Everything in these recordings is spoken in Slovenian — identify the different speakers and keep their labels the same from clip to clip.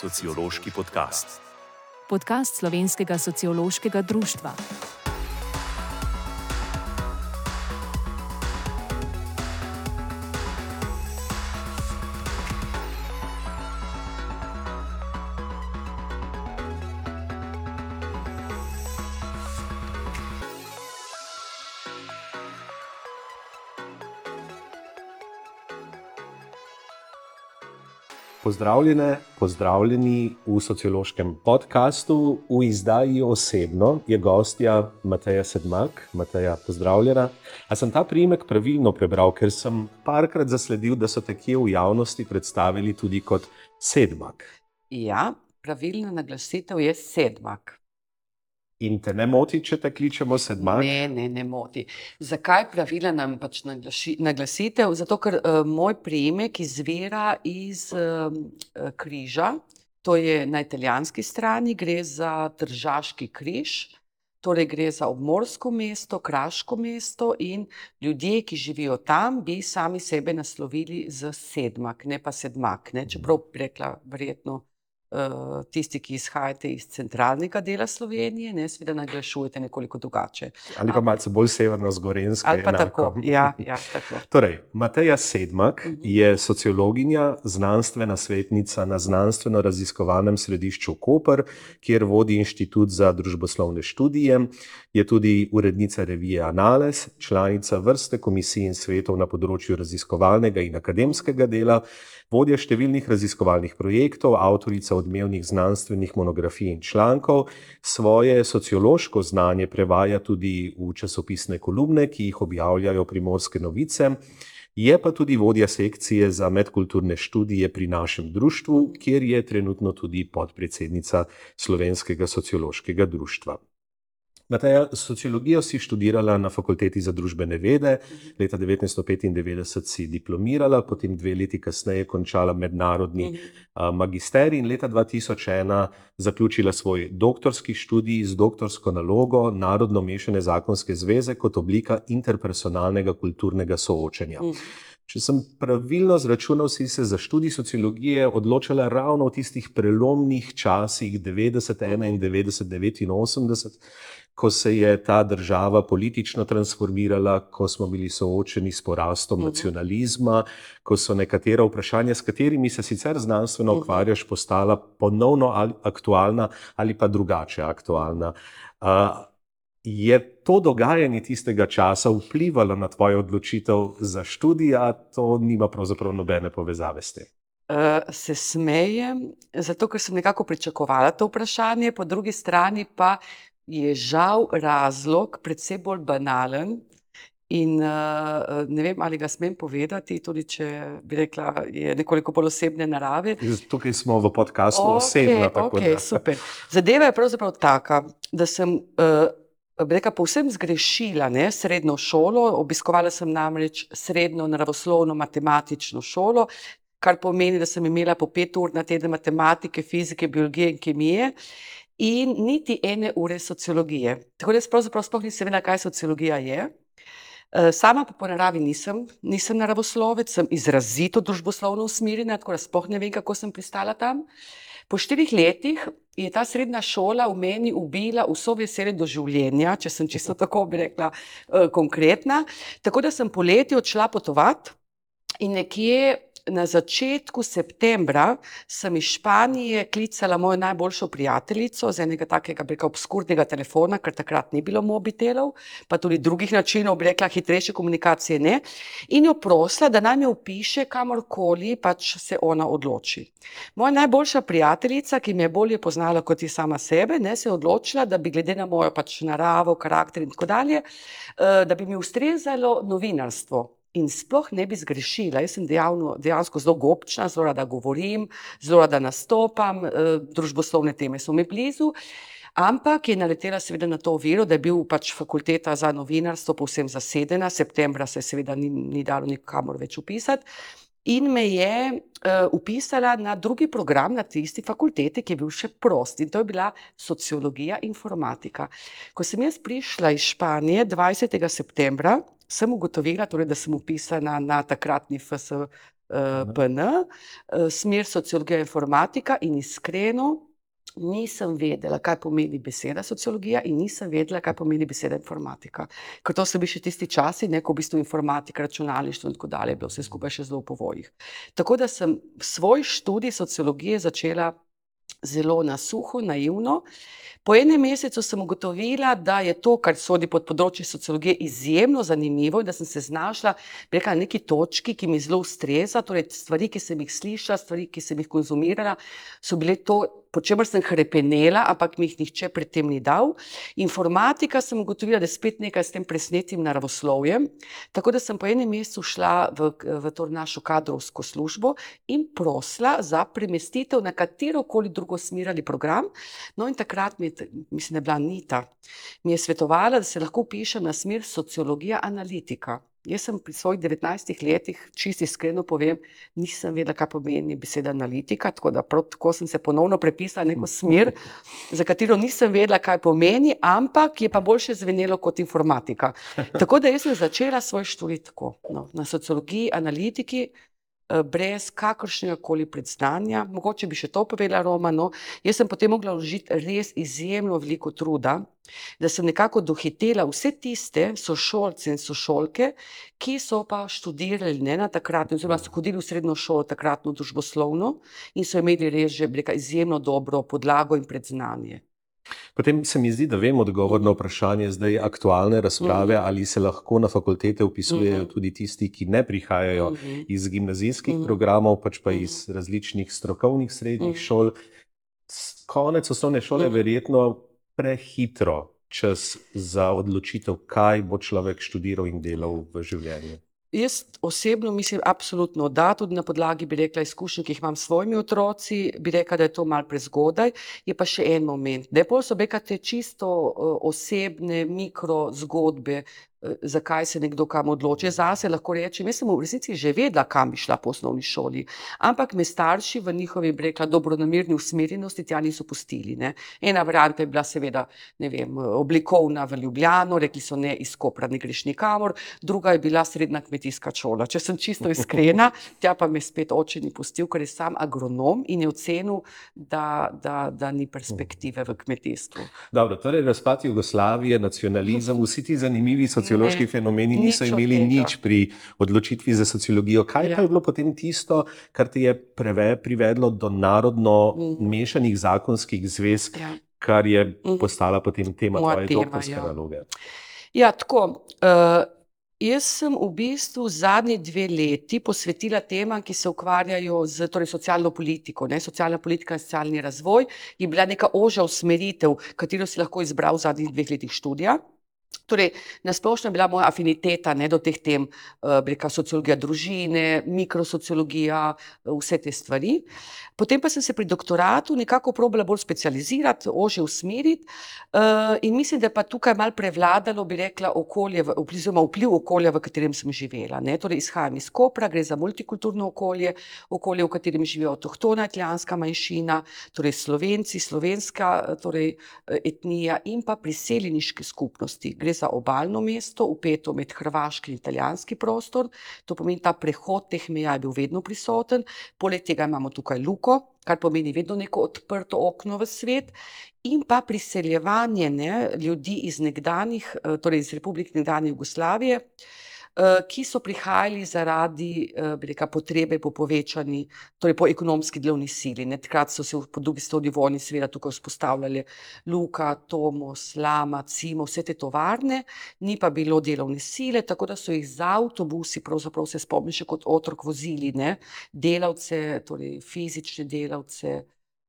Speaker 1: sociološki podcast.
Speaker 2: Podcast Slovenskega sociološkega društva.
Speaker 3: Pozdravljene, pozdravljeni v sociološkem podkastu. V izdaji osebno je gostja Mateja Sedmak. Mateja, pozdravljena. A sem ta priimek pravilno prebral, ker sem parkrat zasledil, da so te kje v javnosti predstavili tudi kot Sedmak.
Speaker 4: Ja, pravilna naglasitev je sedmak.
Speaker 3: In te ne moti, če te kličemo sedmak?
Speaker 4: Ne, ne, ne moti. Zakaj pravila nam pač naglasi, naglasitev? Zato, ker uh, moj priimek izvira iz uh, križa, to je na italijanski strani, gre za državski križ. Torej, gre za obmorsko mesto, kraško mesto, in ljudje, ki živijo tam, bi sami sebe naslovili z sedmak, ne pa sedmak. Ne? Čeprav bi rekla, verjetno tisti, ki izhajate iz centralnega dela Slovenije, ne seveda naglašujete nekoliko drugače.
Speaker 3: Ali pa malce bolj severno, zgorensko.
Speaker 4: Ali pa tako. Ja, ja, tako.
Speaker 3: Torej, Mateja Sedmak uh mhm. -huh. je sociologinja, znanstvena svetnica na znanstveno-raziskovalnem središču Koper, kjer vodi inštitut za družboslovne študije. Je tudi urednica revije Anales, članica vrste komisij in svetov na področju raziskovalnega in akademskega dela vodja številnih raziskovalnih projektov, avtorica odmevnih znanstvenih monografij in člankov, svoje sociološko znanje prevaja tudi v časopisne kolumne, ki jih objavljajo primorske novice. Je pa tudi vodja sekcije za medkulturne študije pri našem društvu, kjer je trenutno tudi podpredsednica Slovenskega sociološkega društva. Mateja, sociologijo si študirala na fakulteti za družbene vede, leta 1995 si diplomirala, potem dve leti kasneje končala mednarodni magisterij in leta 2001 zaključila svoj doktorski študij z doktorsko nalogo Narodno mešane zakonske zveze kot oblika interpersonalnega kulturnega soočenja. Če sem pravilno zračunal, si se za študij sociologije odločila ravno v tistih prelomnih časih 90, 91, 89 ko se je ta država politično transformirala, ko smo bili soočeni s porastom uh mhm. -huh. nacionalizma, ko so nekatera vprašanja, s katerimi se sicer znanstveno mhm. ukvarjaš, postala ponovno ali aktualna ali pa drugače aktualna. Uh, je to dogajanje tistega časa vplivalo na tvojo odločitev za študij, ali to nima pravzaprav nobene povezave s tem?
Speaker 4: Uh, se smejem, zato ker sem nekako pričakovala to vprašanje, po drugi strani pa je žal razlog predvsem bolj banalen. In uh, ne vem, ali ga smem povedati, tudi če bi rekla, je nekoliko bolj osebne narave.
Speaker 3: Tukaj smo v podkastu okay, osebno.
Speaker 4: Okay, super. Zadeva je pravzaprav taka, da sem uh, rekla, povsem zgrešila ne, srednjo šolo. Obiskovala sem namreč srednjo naravoslovno matematično šolo, kar pomeni, da sem imela po pet ur na teden matematike, fizike, biologije in kemije in niti ene ure sociologije. Tako da jaz pravzaprav sploh nisem vedela, kaj sociologija je. Eh, sama pa po naravi nisem, nisem naravoslovec, sem izrazito družboslovno usmerjena, tako da sploh ne vem, kako sem pristala tam. Po štirih letih je ta srednja šola v meni ubila vso veselje do življenja, če sem čisto tako rekla, eh, konkretna. Tako da sem poleti odšla potovati in nekje na začetku septembra sem iz Španije klicala mojo najboljšo prijateljico z enega takega preka obskurnega telefona, ker takrat ni bilo mobitelov, pa tudi drugih načinov, bi rekla, hitrejše komunikacije ne, in jo prosila, da naj me upiše kamorkoli pač se ona odloči. Moja najboljša prijateljica, ki me je bolje poznala kot je sama sebe, ne, se je odločila, da bi glede na mojo pač naravo, karakter in tako dalje, eh, da bi mi ustrezalo novinarstvo in sploh ne bi zgrešila. Jaz sem dejavno, dejansko zelo gobčna, zelo rada govorim, zelo rada nastopam, eh, družboslovne teme so mi blizu. Ampak je naletela seveda na to vero, da je bil pač fakulteta za novinarstvo povsem zasedena, septembra se seveda ni, ni dalo nikamor več upisati. In me je uh, upisala na drugi program na tisti fakulteti, ki je bil še prost, in to je bila sociologija informatika. Ko sem jaz prišla iz Španije 20. septembra, sem ugotovila, torej, da sem upisana na takratni FS, uh, PN, uh, smer sociologija in informatika in iskreno. Nisem vedela, kaj pomeni beseda sociologija, in nisem vedela, kaj pomeni beseda informatika. Ker to so bili še tisti časi, ne, ko v bistvu informatika, računalništvo in tako dalje, bilo vse skupaj še zelo v povojih. Tako da sem svoj študij sociologije začela zelo na suho, naivno. Po enem mesecu sem ugotovila, da je to, kar sodi pod področje sociologije, izjemno zanimivo in da sem se znašla na neki točki, ki mi zelo ustreza. Torej, stvari, ki sem jih slišala, stvari, ki sem jih konzumirala, so bile to po čemer sem krepenela, ampak mi jih nihče predtem ni dal. Informatika sem ugotovila, da je spet nekaj s tem presnetim naravoslovjem. Tako da sem po enem mesecu šla v, v to našo kadrovsko službo in prosla za premestitev na katero koli drugo smer ali program. No, in takrat mi je, mislim, da je bila Nita, mi je svetovala, da se lahko pišem na smer sociologija analitika. Jaz sem pri svojih 19 letih, čisto iskreno povem, nisem vedela, kaj pomeni beseda analitika, tako da prav tako sem se ponovno prepisala neko smer, za katero nisem vedela, kaj pomeni, ampak je pa boljše zvenelo kot informatika. Tako da jaz sem začela svoj študij tako, no, na sociologiji, analitiki, brez kakršnega koli predznanja. Mogoče bi še to povedala Roma. No, jaz sem potem mogla vložiti res izjemno veliko truda, da sem nekako dohitela vse tiste sošolce in sošolke, ki so pa študirali ne na takratno, oziroma so hodili v srednjo šolo takratno družboslovno in so imeli res že izjemno dobro podlago in predznanje.
Speaker 3: Potem se mi zdi, da vem odgovor na vprašanje zdaj aktualne razprave, mm. ali se lahko na fakultete upisujejo mm. tudi tisti, ki ne prihajajo mm. iz gimnazijskih mm. programov, pač pa iz različnih strokovnih srednjih mm. šol. Konec osnovne šole je mm. verjetno prehitro čas za odločitev, kaj bo človek študiral in delal v življenju.
Speaker 4: Jaz osebno mislim, absolutno da, tudi na podlagi, bi rekla, izkušenj, ki jih imam s svojimi otroci, bi rekla, da je to mal prezgodaj. Je pa še en moment. Depol so bekate čisto uh, osebne, mikro zgodbe, zakaj se nekdo kam odloči. Zase lahko rečem, jaz sem v resnici že vedela, kam bi šla po osnovni šoli, ampak me starši v njihovi, rekla, dobronamirni usmerjenosti tja niso pustili. Ne. Ena varianta je bila seveda, ne vem, oblikovna v Ljubljano, rekli so ne, iz Kopra ne greš nikamor, druga je bila srednja kmetijska šola. Če sem čisto iskrena, tja pa me spet oče ni pustil, ker je sam agronom in je ocenil, da, da, da ni perspektive v kmetijstvu.
Speaker 3: Dobro, torej razpad Jugoslavije, nacionalizem, vsi ti zanimivi so sociološki ne, fenomeni niso imeli nič pri odločitvi za sociologijo. Kaj ja. pa je bilo potem tisto, kar te je preve, privedlo do narodno mm. mešanih zakonskih zvez, ja. kar je mm. postala potem tema tvoje doktorske ja. naloge?
Speaker 4: Ja, tako. Uh, Jaz sem v bistvu zadnji dve leti posvetila temam, ki se ukvarjajo z torej, socialno politiko. Ne? Socialna politika in socialni razvoj je bila neka ožja usmeritev, katero si lahko izbral v zadnjih dveh letih študija. Torej, nasplošno je bila moja afiniteta ne, do teh tem, uh, reka sociologija družine, mikrosociologija, uh, vse te stvari. Potem pa sem se pri doktoratu nekako probala bolj specializirati, ože usmeriti uh, in mislim, da je pa tukaj mal prevladalo, bi rekla, okolje, oziroma vpliv okolja, v katerem sem živela. Ne. Torej, izhajam iz Kopra, gre za multikulturno okolje, okolje, v katerem živijo avtohtona italijanska manjšina, torej slovenci, slovenska torej, etnija in pa priseljeniške skupnosti. Gre za obaljno mesto, upeto med hrvaški in italijanski prostor. To pomeni, da prehod teh meja je bil vedno prisoten, poleg tega imamo tukaj luko, kar pomeni vedno neko odprto okno v svet. In pa priseljevanje ne, ljudi iz nekdanjih, eh, torej iz Republike nekdanje Jugoslavije, ki so prihajali zaradi eh, reka, potrebe po povečani, torej po ekonomski delovni sili. Ne. Takrat so se po drugi strani vojni seveda tukaj vzpostavljali Luka, Tomos, Lama, Cimo, vse te tovarne, ni pa bilo delovne sile, tako da so jih z avtobusi, pravzaprav se spomnim še kot otrok vozili, ne, delavce, torej fizične delavce,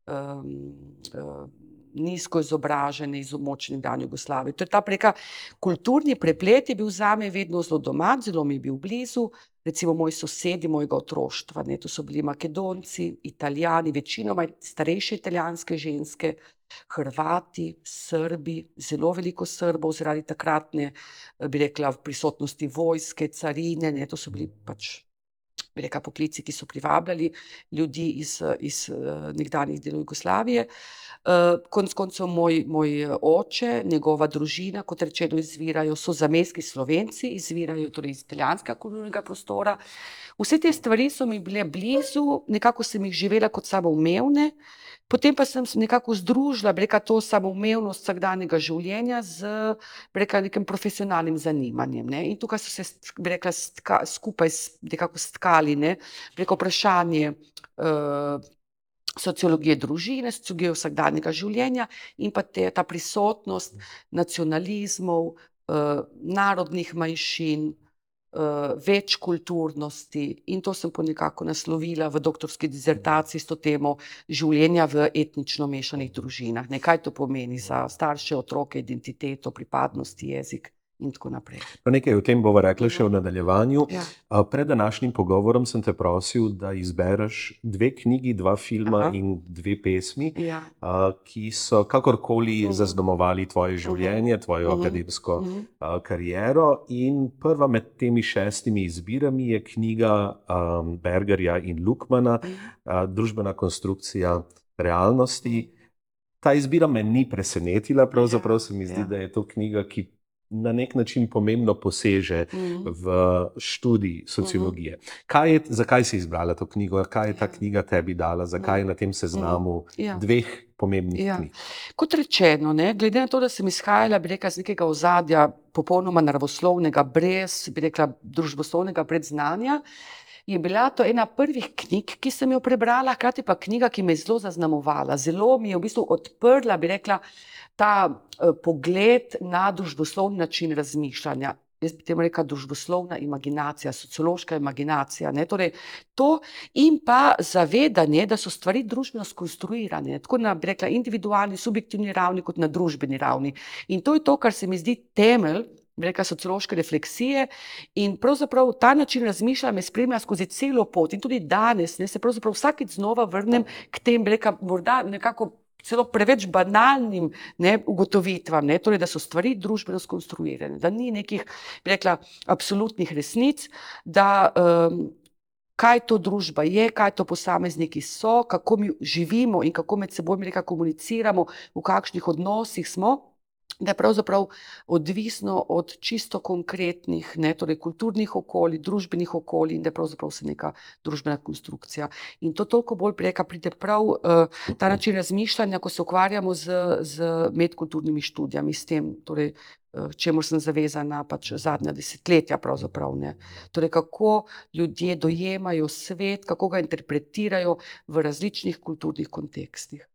Speaker 4: um, nizko izobražene iz območja nekdanje Jugoslavije. To je ta preka kulturni preplet je bil za me vedno zelo doma, zelo mi je bil blizu. Recimo moji sosedi mojega otroštva, ne, to so bili Makedonci, Italijani, večinoma starejše italijanske ženske, Hrvati, Srbi, zelo veliko Srbov zaradi takratne, bi rekla, prisotnosti vojske, carine, ne, to so bili pač bi rekla, poklici, ki so privabljali ljudi iz, iz nekdanjih delov Jugoslavije. Konec koncev moj, moj oče, njegova družina, kot rečeno, izvirajo, so zamejski slovenci, izvirajo torej iz italijanskega kulturnega prostora. Vse te stvari so mi bile blizu, nekako sem jih živela kot samoumevne, potem pa sem nekako združila, bi rekla, to samoumevnost vsakdanjega življenja z, bi rekla, nekim profesionalnim zanimanjem, ne. In tukaj so se, bi rekla, skupaj stkali, ne, bi rekla, vprašanje, sociologije družine, sociologije vsakdanjega življenja in pa te, ta prisotnost nacionalizmov, narodnih manjšin, večkulturnosti, in to sem pol nekako naslovila v doktorski disertaciji s to temo življenja v etnično mešanih družinah, ne, kaj to pomeni za starše, otroke, identiteto, pripadnosti, jezik in tako naprej.
Speaker 3: No, nekaj o tem bova rekla še v nadaljevanju.
Speaker 4: Ja.
Speaker 3: Pred današnjim pogovorom sem te prosil, da izbereš dve knjigi, dva filma
Speaker 4: Aha.
Speaker 3: in dve pesmi,
Speaker 4: Ja.
Speaker 3: ki so kakorkoli
Speaker 4: Mhm.
Speaker 3: zaznamovali tvoje življenje, tvojo
Speaker 4: Mhm.
Speaker 3: akademsko
Speaker 4: Mhm.
Speaker 3: kariero. In prva med temi šestimi izbirami je knjiga um, Bergerja in Lukmana, uh, Družbena konstrukcija realnosti. Ta izbira me ni presenetila, pravzaprav se mi zdi,
Speaker 4: ja.
Speaker 3: da je to knjiga, ki na nek način pomembno poseže
Speaker 4: Mhm.
Speaker 3: v študij sociologije. Kaj je, zakaj si izbrala to knjigo, kaj je ta knjiga tebi dala, zakaj je na tem seznamu
Speaker 4: Ja.
Speaker 3: dveh pomembnih
Speaker 4: Ja.
Speaker 3: knjig?
Speaker 4: Kot rečeno, ne, glede na to, da sem izhajala, bi rekla, iz nekega ozadja popolnoma naravoslovnega, brez, rekla, družboslovnega predznanja, je bila to ena prvih knjig, ki sem jo prebrala, hkrati pa knjiga, ki me je zelo zaznamovala. Zelo mi je v bistvu odprla, bi rekla, ta uh, pogled na družboslovni način razmišljanja. Jaz bi temu rekla družboslovna imaginacija, sociološka imaginacija, torej to in pa zavedanje, da so stvari družbeno skonstruirane, tako na, rekla, individualni, subjektivni ravni kot na družbeni ravni. In to je to, kar se mi zdi temelj, bi rekla, sociološke refleksije in pravzaprav ta način razmišljanja me spremlja skozi celo pot in tudi danes, ne, se pravzaprav vsakič znova vrnem k tem, bi rekla, morda nekako celo preveč banalnim, ne, ugotovitvam, ne, torej da so stvari družbeno skonstruirane, da ni nekih, bi rekla, absolutnih resnic, da, kaj to družba je, kaj to posamezniki so, kako mi živimo in kako med seboj, rekla, komuniciramo, v kakšnih odnosih smo, da je pravzaprav odvisno od čisto konkretnih, ne, torej kulturnih okolij, družbenih okolij in da je pravzaprav vse neka družbena konstrukcija. In to toliko bolj, bi rekla, pride prav, ta način razmišljanja, ko se ukvarjamo z, z medkulturnimi študijami, s tem, torej, čemur sem zavezana pač zadnja desetletja ne. Torej, kako ljudje dojemajo svet, kako ga interpretirajo v različnih kulturnih kontekstih.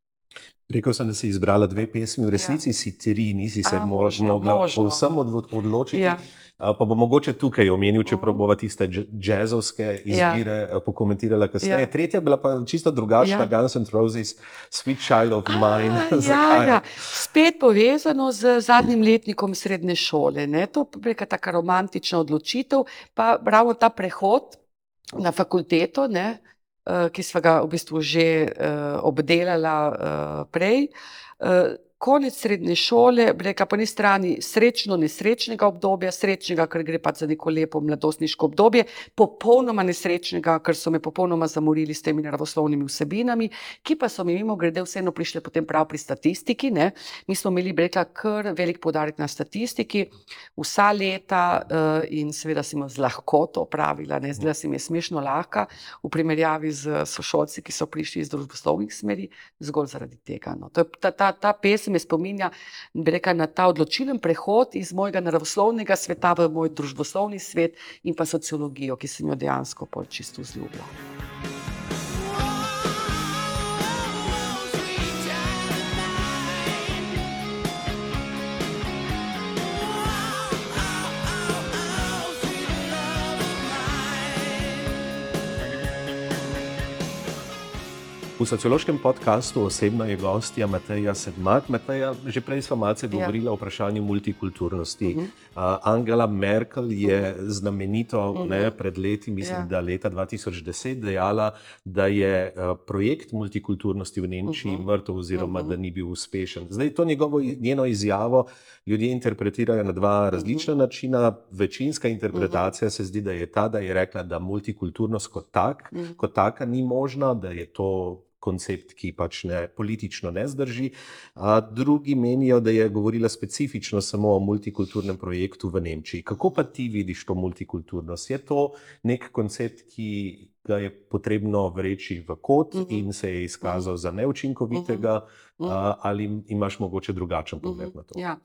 Speaker 3: Rekel sem, da si izbrala dve pesmi, v resnici si tri, nisi se
Speaker 4: A,
Speaker 3: mo-
Speaker 4: možno, možno.
Speaker 3: povsem odlo- odločiti.
Speaker 4: Ja.
Speaker 3: Pa bom mogoče tukaj omenil, čeprav
Speaker 4: Mhm.
Speaker 3: bova tiste jazzovske izbire ja. pokomentirala kasneje.
Speaker 4: Ja.
Speaker 3: Tretja bila pa čisto drugačna,
Speaker 4: Ja.
Speaker 3: Guns N' Roses, Sweet Child of Mine.
Speaker 4: A, ja, ja. Spet povezano z zadnjim letnikom srednje šole. Ne? To je neka taka romantična odločitev, pa ravno ta prehod na fakulteto, ne? Eh, ki sva ga v bistvu že uh, obdelala uh, prej. Konec srednje šole, bi rekla po eni strani srečno nesrečnega obdobja, srečnega, ker gre pač za neko lepo mladostniško obdobje, popolnoma nesrečnega, ker so me popolnoma zamorili s temi naravoslovnimi vsebinami, ki pa so mi mimo grede vseeno prišle potem prav pri statistiki. Ne. Mi smo imeli, bi rekla, kar velik podarek na statistiki, vsa leta uh, in seveda sem jo z lahkoto opravila, ne, zdela se mi je smešno lahka v primerjavi z sošolci, ki so prišli iz družboslovnih smeri, zgolj zaradi tega. No. To je, ta, ta, ta pesem me spominja, rekla, na ta odločilen prehod iz mojega naravoslovnega sveta v moj družboslovni svet in pa sociologijo, ki sem jo dejansko pol čisto vzljubila.
Speaker 3: V sociološkem podkastu osebno je gostja Mateja Sedmak. Mateja, že prej smo malce govorili ja. o vprašanju multikulturnosti. Uh -huh. uh, Angela Merkel je znamenito uh -huh. ne, pred leti, mislim, ja. da leta 2010, dejala, da je uh, projekt multikulturnosti v Nemčiji uh -huh. mrtev, oziroma uh -huh. da ni bil uspešen. Zdaj to njegovo, njeno izjavo ljudje interpretirajo na dva različna uh -huh. načina. Večinska interpretacija uh -huh. se zdi, da je ta, da je rekla, da multikulturnost kot, tak, uh -huh. kot taka ni možna, da je to koncept, ki pač ne, politično ne zdrži. Drugi menijo, da je govorila specifično samo o multikulturnem projektu v Nemčiji. Kako pa ti vidiš to multikulturnost? Je to nek koncept, ki ga je potrebno vreči v kot uh mhm. -huh. in se je izkazal uh -huh. za neučinkovitega, uh -huh. Uh, ali imaš mogoče drugačen pogled na to?
Speaker 4: Ja.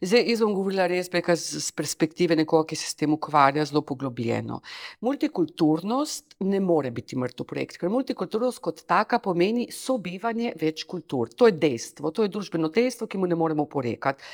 Speaker 4: Zdaj, jaz bom govorila res z perspektive nekoga, ki se s tem ukvarja zelo poglobljeno. Multikulturnost ne more biti mrtev projekt, ker multikulturnost kot taka pomeni sobivanje več kultur. To je dejstvo, to je družbeno dejstvo, ki mu ne moremo porekati.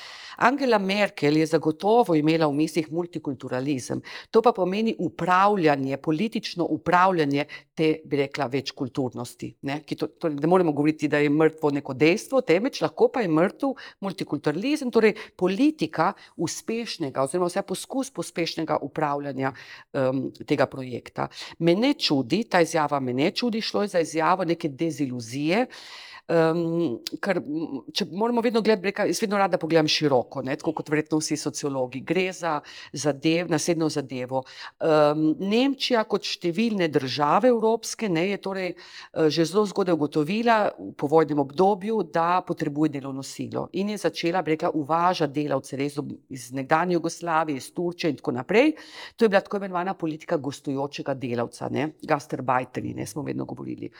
Speaker 4: Angela Merkel je zagotovo imela v mislih multikulturalizem. To pa pomeni upravljanje, politično upravljanje te, bi rekla, večkulturnosti. Ne, to, to, ne moremo govoriti, da je mrtvo neko dejstvo, temveč lahko pa je mrtev multikulturalizem, torej politika uspešnega, oziroma vse poskus pospešnega upravljanja um, tega projekta. Me ne čudi, ta izjava me ne čudi, šlo je za izjavo neke deziluzije. Um, ker, če moramo vedno gledati, jaz vedno rada pogledam široko, ne, tako kot verjetno vsi sociologi. Gre za zadev, naslednjo zadevo. Um, Nemčija, kot številne države evropske, ne, je torej uh, že zelo zgodaj ugotovila v povojnem obdobju, da potrebuje delovno silo in je začela rekla, uvažati delavce res iz nekdanje Jugoslavije, iz Turčije in tako naprej. To je bila tako imenovana politika gostujočega delavca, gasterbajteri, ne smo vedno govorili.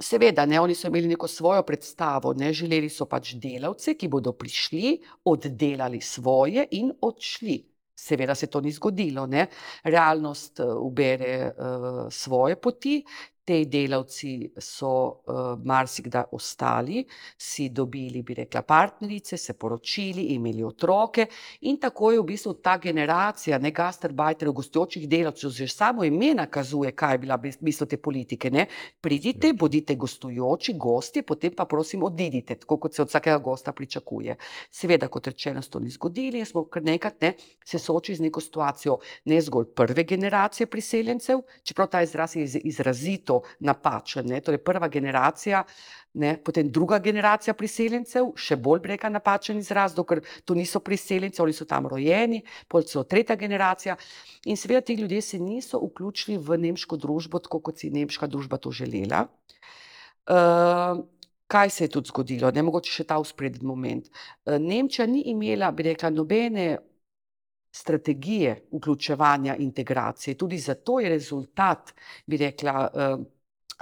Speaker 4: Seveda, ne, oni so imeli neko svojo predstavo, ne, želeli so pač delavce, ki bodo prišli, oddelali svoje in odšli. Seveda se to ni zgodilo. Ne. Realnost uh, ubere uh, svoje poti, Ti delavci so uh, marsikdaj ostali, si dobili, bi rekla, partnerice, se poročili, imeli otroke, in tako je v bistvu ta generacija, ne gasterbajterjev, gostujočih delavcev, že samo ime nakazuje, kaj je bila bistvo te politike. Ne? Pridite, bodite gostujoči, gosti, potem pa prosim odidite, tako kot se od vsakega gosta pričakuje. Seveda, kot rečeno, to ni zgodili in smo kar nekaj ne, se soočili z neko situacijo ne zgolj prve generacije priseljencev, čeprav ta izraz je izrazito napačen. Ne? Torej, prva generacija, ne? potem druga generacija priseljencev, še bolj brega napačen izraz, ker to niso priseljenci, oni so tam rojeni, pol so tretja generacija. In seveda ti ljudje se niso vključili v nemško družbo, tako kot si nemška družba to želela. Uh, Kaj se je tudi zgodilo? Ne mogoče še ta usprednji moment. Nemčija ni imela, bi rekla, nobene strategije vključevanja integracije. Tudi zato je rezultat, bi rekla, uh,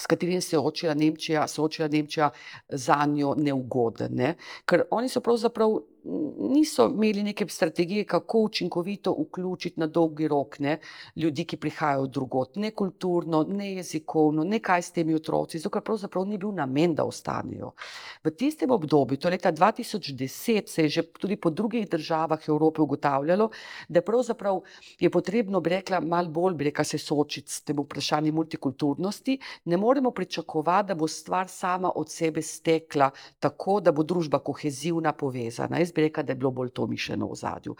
Speaker 4: s katerim se je Nemčija, soočila Nemčija, za njo neugoden. Ne? Ker oni so pravzaprav niso imeli neke strategije, kako učinkovito vključiti na dolgi rok ne, ljudi, ki prihajajo drugot, ne kulturno, ne jezikovno, ne kaj s temi otroci, zato ker pravzaprav ni bil namen, da ostanejo. V tistem obdobju, to je leta 2010, se je že tudi po drugih državah Evrope ugotavljalo, da pravzaprav je potrebno, bi rekla, malo bolj, bi rekla, se soočiti s tem vprašanjem multikulturnosti. Ne moremo pričakovati, da bo stvar sama od sebe stekla tako, da bo družba kohezivna, povezana. Jaz bi rekla, da je bilo bolj to mišljeno v zadju.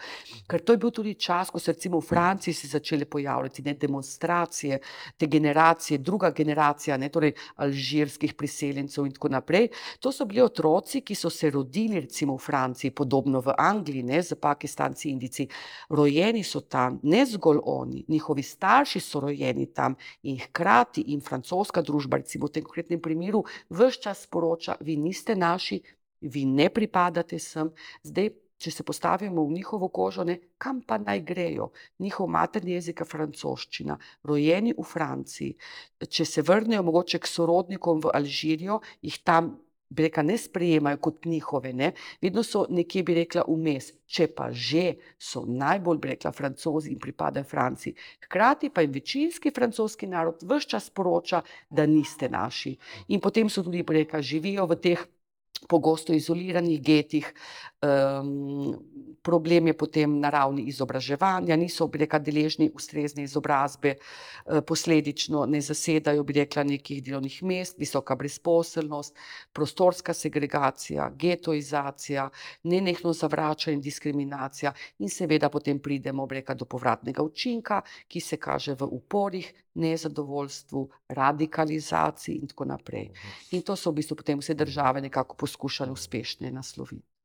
Speaker 4: Ker to je bil tudi čas, ko so recimo v Franciji se začele pojavljati ne, demonstracije, te generacije, druga generacija, ne, torej alžirskih priseljencev in tako naprej. To so bili otroci, ki so se rodili recimo v Franciji, podobno v Angliji, ne, z Pakistanci, Indici. Rojeni so tam, ne zgolj oni, njihovi starši so rojeni tam in hkrati in francoska družba, recimo v tem konkretnem primeru, vse čas sporoča, vi niste naši, vi ne pripadate sem, zdaj, če se postavimo v njihovo kožo, ne, kam pa naj grejo? Njihov materni jezik je francoščina, rojeni v Franciji. Če se vrnejo mogoče k sorodnikom v Alžirijo, jih tam. Reka, ne sprejemajo kot njihove, ne? vedno so nekje, bi rekla, vmes, če pa že so najbolj, bi rekla, francozi in pripadajo Franciji. Hkrati pa jim večinski francoski narod vse čas poroča, da niste naši. In potem so tudi, bi rekla, živijo v teh pogosto izoliranih getih, um, problem je potem na ravni izobraževanja, niso bi rekla deležni ustrezne izobrazbe, eh, posledično ne zasedajo bi rekla nekih delovnih mest, visoka brezposelnost, prostorska segregacija, getoizacija, nenehno zavračanje in diskriminacija in seveda potem pridemo bi rekla do povratnega učinka, ki se kaže v uporih, nezadovoljstvu, radikalizaciji in tako naprej. In to so v bistvu potem vse države nekako poskušale uspešno nasloviti.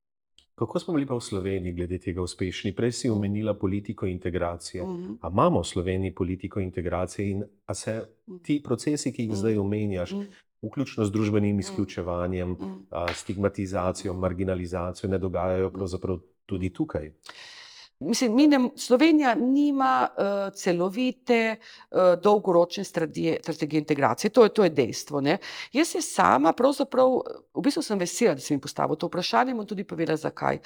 Speaker 3: Kako smo bili pa v Sloveniji glede tega uspešni? Prej si omenila politiko integracije.
Speaker 4: Mhm.
Speaker 3: A imamo v Sloveniji politiko integracije in a se ti procesi, ki jih zdaj omenjaš,
Speaker 4: Mhm.
Speaker 3: vključno z družbenim izključevanjem,
Speaker 4: Mhm.
Speaker 3: a, stigmatizacijo, marginalizacijo, ne dogajajo pravzaprav tudi tukaj?
Speaker 4: Mislim, mi ne, Slovenija nima uh, celovite, uh, dolgoročne strategije, strategije integracije. To je, to je dejstvo. Ne. Jaz se sama, pravzaprav, v bistvu sem vesela, da sem jim postavila to vprašanje in bom tudi povedala, zakaj.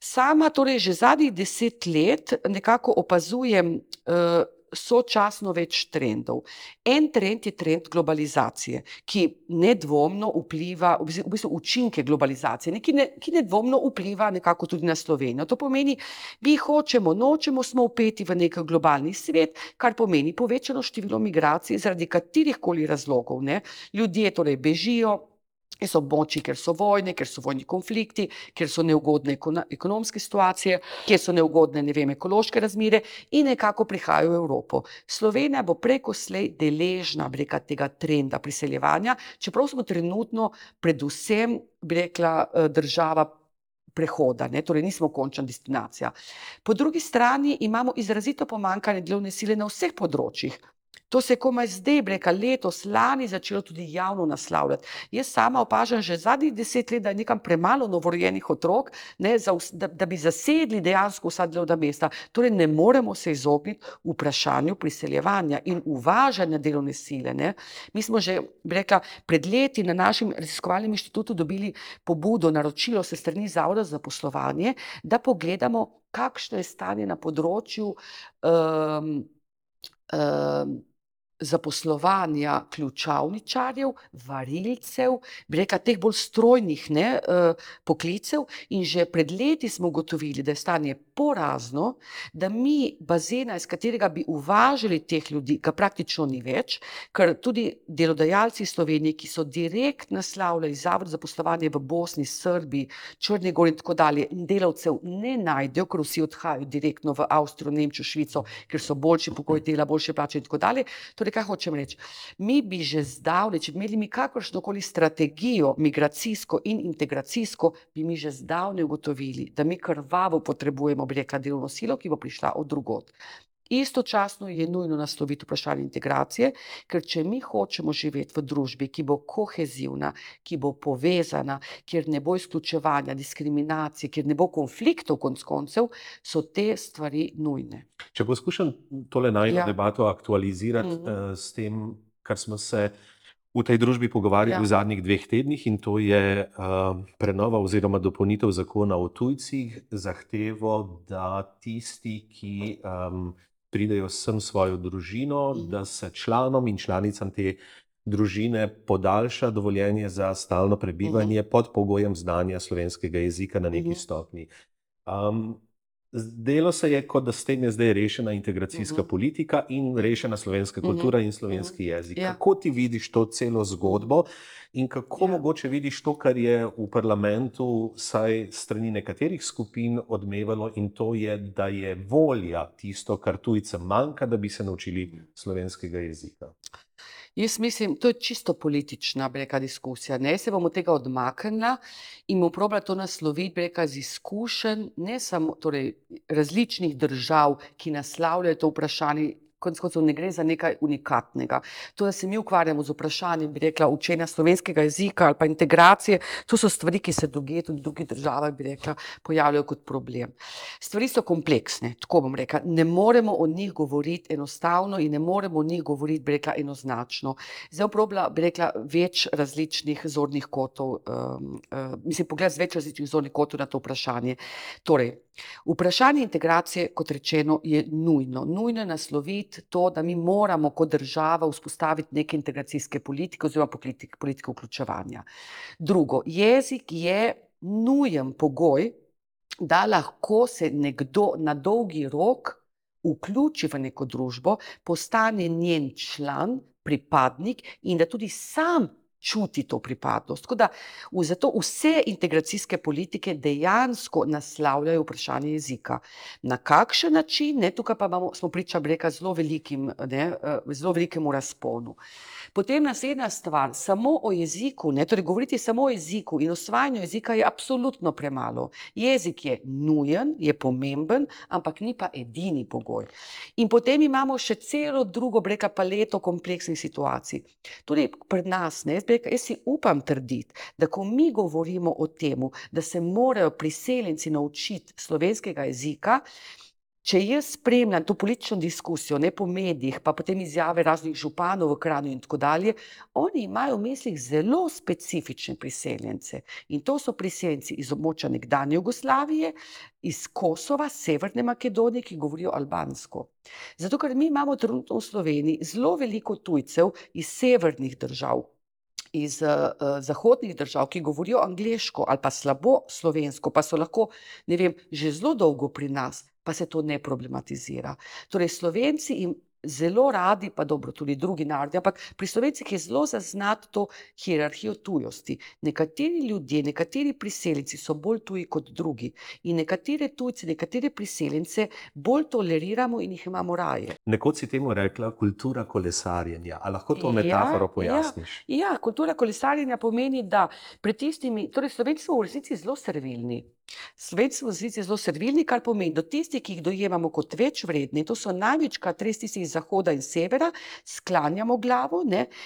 Speaker 4: Sama, torej, že zadnjih deset let nekako opazujem uh, sočasno več trendov. En trend je trend globalizacije, ki nedvomno vpliva, v bistvu, učinke globalizacije, ne, ki, ne, ki nedvomno vpliva nekako tudi na Slovenijo. To pomeni, mi hočemo, nočemo, smo upeti v nek globalni svet, kar pomeni povečano število migracij zaradi katerih koli razlogov. Ne. Ljudje torej bežijo. Iz območij, ker so vojne, ker so vojni konflikti, ker so neugodne ekonomske situacije, ker so neugodne ne vem, ekološke razmere in nekako prihajajo v Evropo. Slovenija bo preko slej deležna reka, tega trenda priseljevanja, čeprav smo trenutno predvsem rekla, država prehoda, ne? torej nismo končna destinacija. Po drugi strani imamo izrazito pomankanje delovne sile na vseh področjih. To se je komaj zdaj, reka letos, lani začelo tudi javno naslavljati. Jaz sama opažam že zadnjih deset let, da je nekam premalo novorojenih otrok, ne, za, da, da bi zasedli dejansko vsa delovna mesta. Torej ne moremo se izogniti vprašanju priseljevanja in uvažanja delovne sile. Ne. Mi smo že, rekla, pred leti na našem raziskovalnem inštitutu dobili pobudo, naročilo se strani Zavoda za poslovanje, da pogledamo, kakšno je stanje na področju um, um, zaposlovanja ključavničarjev, varilcev, bi rekla, teh bolj strojnih ne, poklicev. In že pred leti smo ugotovili, da je stanje porazno, da mi bazena, iz katerega bi uvažali teh ljudi, ga praktično ni več, ker tudi delodajalci iz Slovenije, ki so direkt naslavljali zavod za poslovanje v Bosni, Srbiji, Črni gori in tako dalje, delavcev ne najdejo, ker vsi odhajajo direktno v Avstrijo, Nemčijo, Švico, ker so boljši pogoji dela, boljše plače in tako dalje. Torej, kaj hočem reči? Mi bi že zdavnaj, če bi imeli mi kakršno koli strategijo, migracijsko in integracijsko, bi mi že zdavnaj ugotovili, da mi krvavo potrebujemo, bi rekla, delovno silo, ki bo prišla od drugod. Istočasno je nujno nasloviti vprašanje integracije, ker če mi hočemo živeti v družbi, ki bo kohezivna, ki bo povezana, kjer ne bo izključevanja, diskriminacije, kjer ne bo konfliktov, konc koncev, so te stvari nujne.
Speaker 3: Če poskušam tole najno
Speaker 4: Ja.
Speaker 3: debato aktualizirati
Speaker 4: Mhm.
Speaker 3: uh, s tem, kar smo se v tej družbi pogovarjali
Speaker 4: Ja.
Speaker 3: v zadnjih dveh tednih, in to je uh, prenova oziroma dopolnitev zakona o tujcih, zahtevo, da tisti, ki um, pridejo sem svojo družino,
Speaker 4: Mhm.
Speaker 3: da se članom in članicam te družine podaljša dovoljenje za stalno prebivanje pod pogojem znanja slovenskega jezika na neki
Speaker 4: Mhm.
Speaker 3: stopnji. Um, Zdelo se je, kot da s tem je zdaj rešena integracijska
Speaker 4: Mhm.
Speaker 3: politika in rešena slovenska
Speaker 4: Mhm.
Speaker 3: kultura in slovenski jezik.
Speaker 4: Ja.
Speaker 3: Kako ti vidiš to celo zgodbo in kako
Speaker 4: Ja.
Speaker 3: mogoče vidiš to, kar je v parlamentu, saj strani nekaterih skupin odmevalo, in to je, da je volja tisto, kar tujcem manjka, da bi se naučili slovenskega jezika.
Speaker 4: Jaz mislim, to je čisto politična breka diskusija. Ne, se bomo tega odmaknila in bomo probali to nasloviti breka z izkušenj, ne samo torej, različnih držav, ki naslavljajo to vprašanje. Konec koncev ne gre za nekaj unikatnega. To, da se mi ukvarjamo z vprašanjem, bi rekla, učenja slovenskega jezika ali pa integracije, to so stvari, ki se drugje, tudi v drugih državah, bi rekla, pojavljajo kot problem. Stvari so kompleksne, tako bom rekla. Ne moremo o njih govoriti enostavno in ne moremo o njih govoriti, bi rekla, enoznačno. Zdaj oprobila, bi rekla, več različnih zornih kotov, um, uh, mislim, pogled z več različnih zornih kotov na to vprašanje. Torej, vprašanje integracije, kot rečeno, je nujno. Nujno je nasloviti to, da mi moramo kot država vzpostaviti neke integracijske politike oziroma politike, vključevanja. Drugo, jezik je nujen pogoj da lahko se nekdo na dolgi rok vključi v neko družbo, postane njen član, pripadnik in da tudi sam čuti to pripadnost. Tako da zato vse integracijske politike dejansko naslavljajo vprašanje jezika. Na kakšen način, ne, tukaj pa imamo, smo priča bi rekla, zelo, velikim, ne, eh, zelo velikemu razponu. Potem naslednja stvar, samo o jeziku, ne, torej govoriti samo o jeziku in osvajanju jezika je absolutno premalo. Jezik je nujen, je pomemben, ampak ni pa edini pogoj. In potem imamo še celo drugo, bi rekla, paleto kompleksnih situacij. Tudi pri nas, ne, rekla, jaz si upam trditi, da ko mi govorimo o tem, da se morajo priseljenci naučiti slovenskega jezika, če jaz spremljam to politično diskusijo, ne po medijih, pa potem izjave raznih županov v Kranju in tako dalje, oni imajo v mislih zelo specifične priseljence. In to so priseljenci iz območja nekdanje Jugoslavije, iz Kosova, Severne Makedonije, ki govorijo albansko. Zato, ker mi imamo trenutno v Sloveniji zelo veliko tujcev iz severnih držav. Iz uh, zahodnih držav, ki govorijo angliško ali pa slabo slovensko, pa so lahko, ne vem, že zelo dolgo pri nas, pa se to ne problematizira. Torej, Slovenci jim zelo radi, pa dobro, tudi drugi narodi, ampak pri Slovencih je zelo zaznati to hierarhijo tujosti. Nekateri ljudje, nekateri priseljenci so bolj tuji kot drugi in nekatere tujce, nekatere priseljence bolj toleriramo in jih imamo raje.
Speaker 3: Nekoč si temu rekla kultura kolesarjenja. A lahko to
Speaker 4: Ja,
Speaker 3: metaforo
Speaker 4: ja.
Speaker 3: pojasniš?
Speaker 4: Ja, kultura kolesarjenja pomeni, da pred tistimi, torej Slovenci smo v resnici zelo servilni. Slovenci smo v resnici zelo servilni, kar pomeni, da tisti, ki jih dojemamo kot več vredni, to so največkrat res tisti iz zahoda in severa, sklanjamo glavo,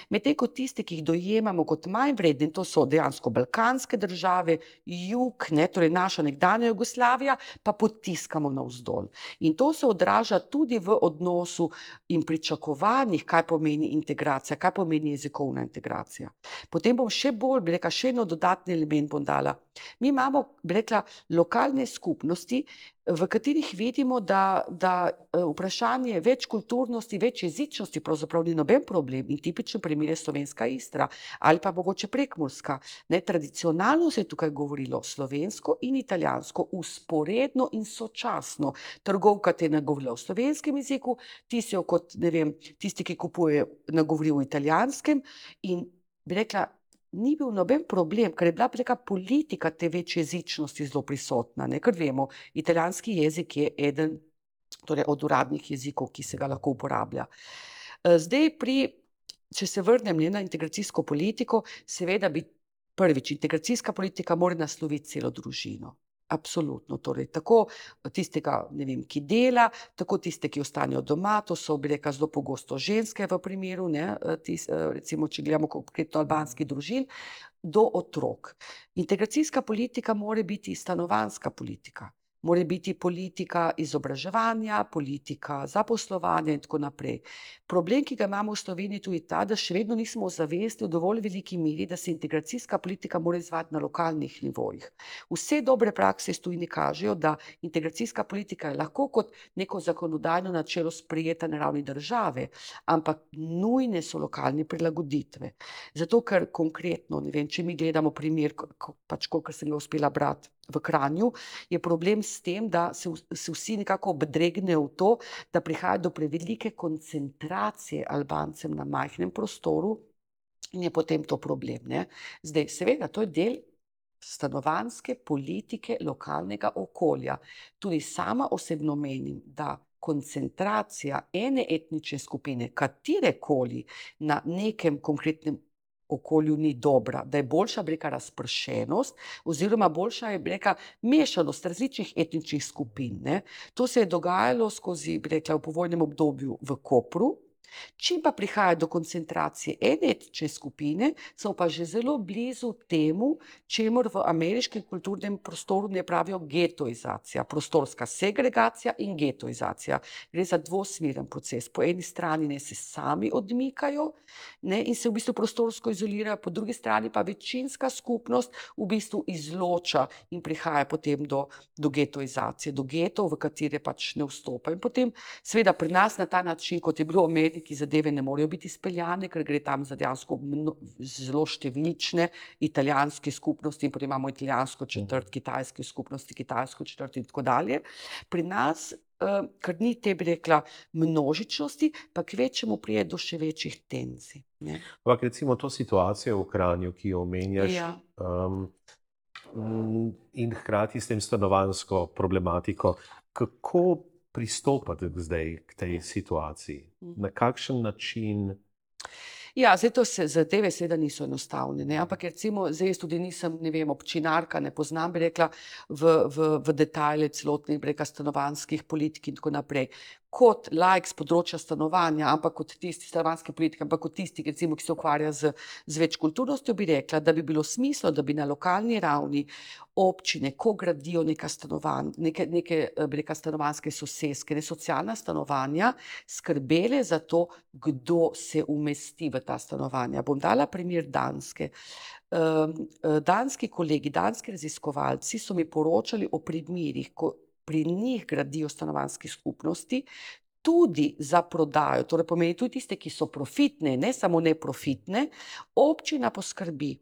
Speaker 4: medtem ko tisti, ki jih dojemamo kot manj vredni, to so dejansko balkanske države, jug, ne, torej naša nekdanja Jugoslavija, pa potiskamo navzdol. In to se odraža tudi v odnosu in pričakovanjih, kaj pomeni integracija, kaj pomeni jezikovna integracija. Potem bom še bolj, bi rekla, še eno dodatni element bom dala. Mi imamo, bi rekla, lokalne skupnosti, v katerih vidimo, da, da eh, vprašanje večkulturnosti, večjezičnosti pravzaprav ni noben problem in tipičen primer je slovenska Istra ali pa mogoče prekmurska. Ne, tradicionalno se je tukaj govorilo slovensko in italijansko usporedno in sočasno. Trgovka te je nagovorila v slovenskem jeziku, ti si jo kot, vem, tisti, ki kupuje, nagovori v italijanskem in bi rekla, ni bil noben problem, ker je bila bi rekla politika te večjezičnosti zelo prisotna. Ne? Ker vemo, italijanski jezik je eden torej od uradnih jezikov, ki se ga lahko uporablja. Eh, Zdaj, pri, če se vrnem ne, na integracijsko politiko, seveda bi prvič, integracijska politika mora nasloviti celo družino. Absolutno. Torej, tako tistega, ne vem, ki dela, tako tiste, ki ostanejo doma, to so, bi rekla, zelo pogosto ženske v primeru, ne, eh, tis, eh, recimo, če gledamo konkretno albanskih družin, do otrok. Integracijska politika mora biti stanovanjska politika. Mora biti politika izobraževanja, politika zaposlovanja in tako naprej. Problem, ki ga imamo v Sloveniji, je tudi ta, da še vedno nismo zavesti v dovolj veliki meri, da se integracijska politika mora izvajati na lokalnih nivojih. Vse dobre prakse iz tujine kažejo, da integracijska politika je lahko kot neko zakonodajno načelo sprejeta na ravni države, ampak nujne so lokalne prilagoditve. Zato, ker konkretno, ne vem, če mi gledamo primer, pač kolikor sem ga uspela brati v Kranju, je problem s tem, da se, se vsi nekako obdregnejo v to, da prihaja do prevelike koncentracije Albancem na majhnem prostoru in je potem to problem. Ne? Zdaj, seveda, to je del stanovanske politike lokalnega okolja. Tudi sama osebno menim, da koncentracija ene etnične skupine, katerekoli na nekem konkretnem okolju ni dobra, da je boljša breka razpršenost oziroma boljša je breka mešanost različnih etničnih skupin. Ne. To se je dogajalo skozi, bi rekla, v povojnem obdobju v Kopru. Čim pa prihaja do koncentracije ene etnične skupine, smo pa že zelo blizu temu, čemur v ameriškem kulturnem prostoru ne pravijo getoizacija, prostorska segregacija in getoizacija. Gre za dvosmeren proces. Po eni strani ne se sami odmikajo ne, in se v bistvu prostorsko izolirajo, po drugi strani pa večinska skupnost v bistvu izloča in prihaja potem do, do getoizacije, do getov, v katere pač ne vstopa. In potem, seveda, pri nas na ta način, kot je bilo Ameriki, ki zadeve ne morejo biti izpeljane, ker gre tam za dejansko zelo številčne italijanske skupnosti, in potem imamo italijansko četrt, kitajske skupnosti, kitajsko četrt in tako dalje. Pri nas, uh, ker ni te, bi rekla, množičnosti, pa k večjemu prije do še večjih tenzij.
Speaker 3: Ampak recimo to situacijo v Kranju, ki jo omenjaš,
Speaker 4: Ja.
Speaker 3: um, in hkrati s tem stanovansko problematiko, kako pristopate zdaj k tej situaciji? Na kakšen način?
Speaker 4: Ja, zdaj to se zadeve seveda niso enostavne, ne? ampak recimo zdaj jaz tudi nisem, ne vem, občinarka, ne poznam, bi rekla, v, v, v detajle celotnih, bi rekla, stanovanjskih politik in tako naprej. Kot laik z področja stanovanja, ampak kot tisti stanovanjske politike, ampak kot tisti, recimo, ki se ukvarja z, z večkulturnostjo, bi rekla, da bi bilo smislo, da bi na lokalni ravni občine, ko gradijo neka stanovanja, neke, neke rekla, stanovanjske soseske, ne socialna stanovanja, skrbele za to, kdo se umesti v ta stanovanja. Bom dala primer Danske. Um, eh, danski kolegi, danski raziskovalci so mi poročali o primerih, ko pri njih gradijo stanovanjske skupnosti, tudi za prodajo, torej pomeni tudi tiste, ki so profitne, ne samo neprofitne, občina poskrbi,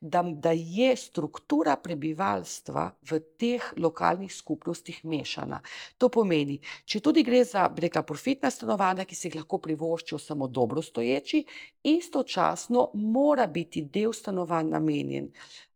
Speaker 4: da, da je struktura prebivalstva v teh lokalnih skupnostih mešana. To pomeni, če tudi gre za, rekla, profitna stanovanja, ki si jih lahko privoščijo samo dobro stoječi, istočasno mora biti del stanovanj namenjen,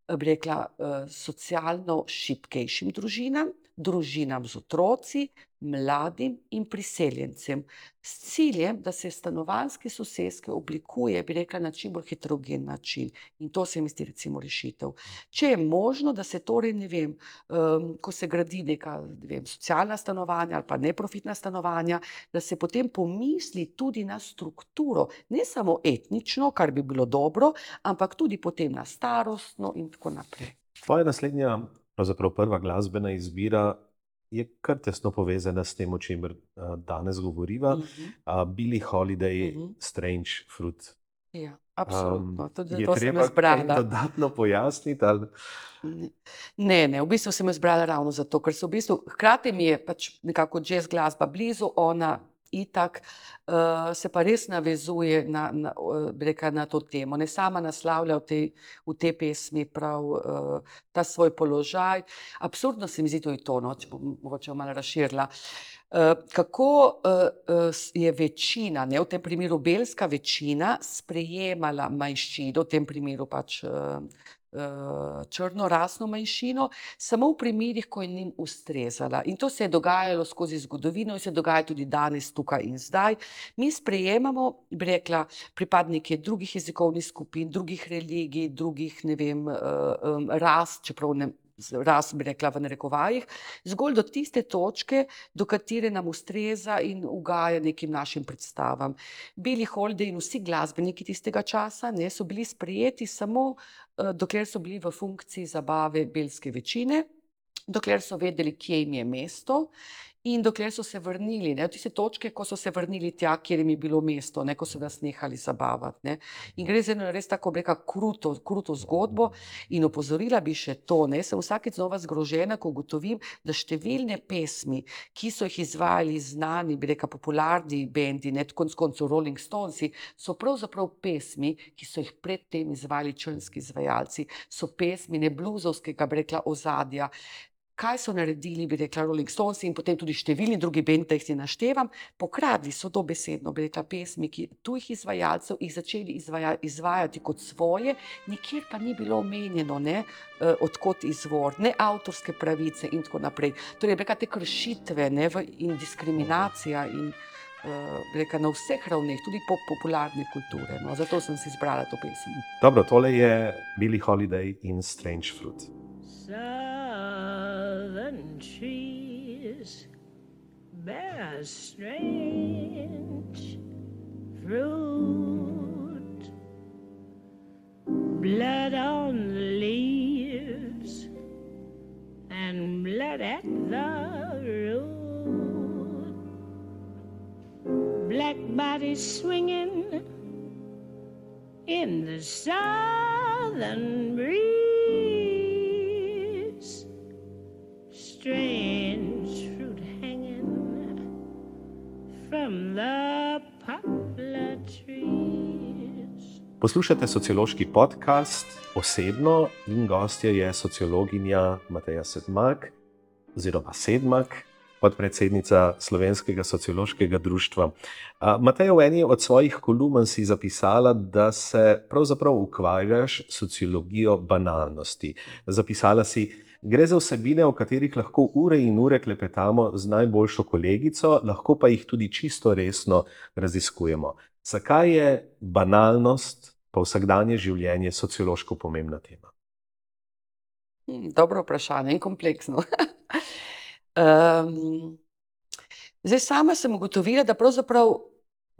Speaker 4: rekla, eh, socialno šibkejšim družinam, družinam z otroci, mladim in priseljencem, s ciljem, da se stanovanjske soseske oblikuje, bi rekla, na čim bolj heterogen način. In to se mi zdi recimo rešitev. Če je možno, da se torej, ne vem, um, ko se gradi neka ne vem, socialna stanovanja ali pa neprofitna stanovanja, da se potem pomisli tudi na strukturo, ne samo etnično, kar bi bilo dobro, ampak tudi potem na starostno in tako naprej.
Speaker 3: Tvoja naslednja, pravzaprav prva glasbena izbira je kar tesno povezana s tem, o čemer uh, danes govoriva.
Speaker 4: Mhm.
Speaker 3: Uh, Billie Holiday,
Speaker 4: Mhm.
Speaker 3: Strange Fruit.
Speaker 4: Ja, absolutno. Tudi
Speaker 3: Um, je
Speaker 4: to sem
Speaker 3: treba kaj
Speaker 4: brala.
Speaker 3: dodatno pojasniti? Ali?
Speaker 4: Ne, ne, v bistvu sem izbrala ravno zato, ker se v bistvu hkrati mi je pač nekako jazz glasba blizu, ona itak, uh, se pa res navezuje na, na, rekla, na to temo. Ne sama naslavlja v tej, v tej pesmi prav uh, ta svoj položaj. Absurdno se mi zdi tudi to, no, če bom mogoče malo razširila. Uh, kako uh, je večina, ne, v tem primeru belska večina, sprejemala manjšino, v tem primeru pač uh, uh, črnorasno manjšino, samo v primerih, ko je njim ustrezala. In to se je dogajalo skozi zgodovino in se dogaja tudi danes, tukaj in zdaj. Mi sprejemamo, bi rekla, pripadnike drugih jezikovnih skupin, drugih religij, drugih, vem, uh, um, ras, čeprav ne. Raz bi rekla v narekovajih, zgolj do tiste točke, do katere nam ustreza in ugaja nekim našim predstavam. Bili Holiday in vsi glasbeniki tistega časa ne, so bili sprejeti samo, uh, dokler so bili v funkciji zabave belske večine, dokler so vedeli, kje jim je mesto. In dokler so se vrnili, ne, tiste točke, ko so se vrnili tja, kjer jim je bilo mesto, ne, ko so nas nehali zabavati. Ne. In gre za eno res tako, bi rekla, kruto, kruto zgodbo. In opozorila bi še to, ne, sem vsakeč znova zgrožena, ko ugotovim, da številne pesmi, ki so jih izvajali znani, bi rekla, popularni bendi, ne konc koncev Rolling Stonesi, so pravzaprav pesmi, ki so jih predtem izvajali črnski izvajalci, so pesmi ne bluzovskega, bi rekla, ozadja. Kaj so naredili, bi rekla Rolling Stones in potem tudi številni drugi bendi, da jih si naštevam, pokradli so dobesedno, bi rekla, pesmi ki, tujih izvajalcev, jih začeli izvaja, izvajati kot svoje, nikjer pa ni bilo omenjeno, ne, uh, odkot izvor, ne avtorske pravice in tako naprej. Torej, bi rekla, te kršitve ne, in diskriminacija in bi rekla, na vseh ravneh, tudi po popularne kulture. No, zato sem si izbrala to pesem.
Speaker 3: Dobro, tole je Billie Holiday in Strange Fruit.
Speaker 1: Southern trees bear strange fruit. Blood on the leaves and blood at the root. Black bodies swinging in the southern breeze. Strange fruit hanging from the poplar
Speaker 3: Poslušate sociološki podcast osebno in gostja je sociologinja Mateja Sedmak, oziroma Sedmak, podpredsednica Slovenskega sociološkega društva. Mateja, v eni od svojih kolumn si zapisala, da se pravzaprav ukvarjaš sociologijo banalnosti. Zapisala si, gre za vsebine, o katerih lahko ure in ure klepetamo z najboljšo kolegico, lahko pa jih tudi čisto resno raziskujemo. Zakaj je banalnost pa vsakdanje življenje sociološko pomembna tema?
Speaker 4: Hm, dobro vprašanje in kompleksno. um, zdaj, sama sem ugotovila, da pravzaprav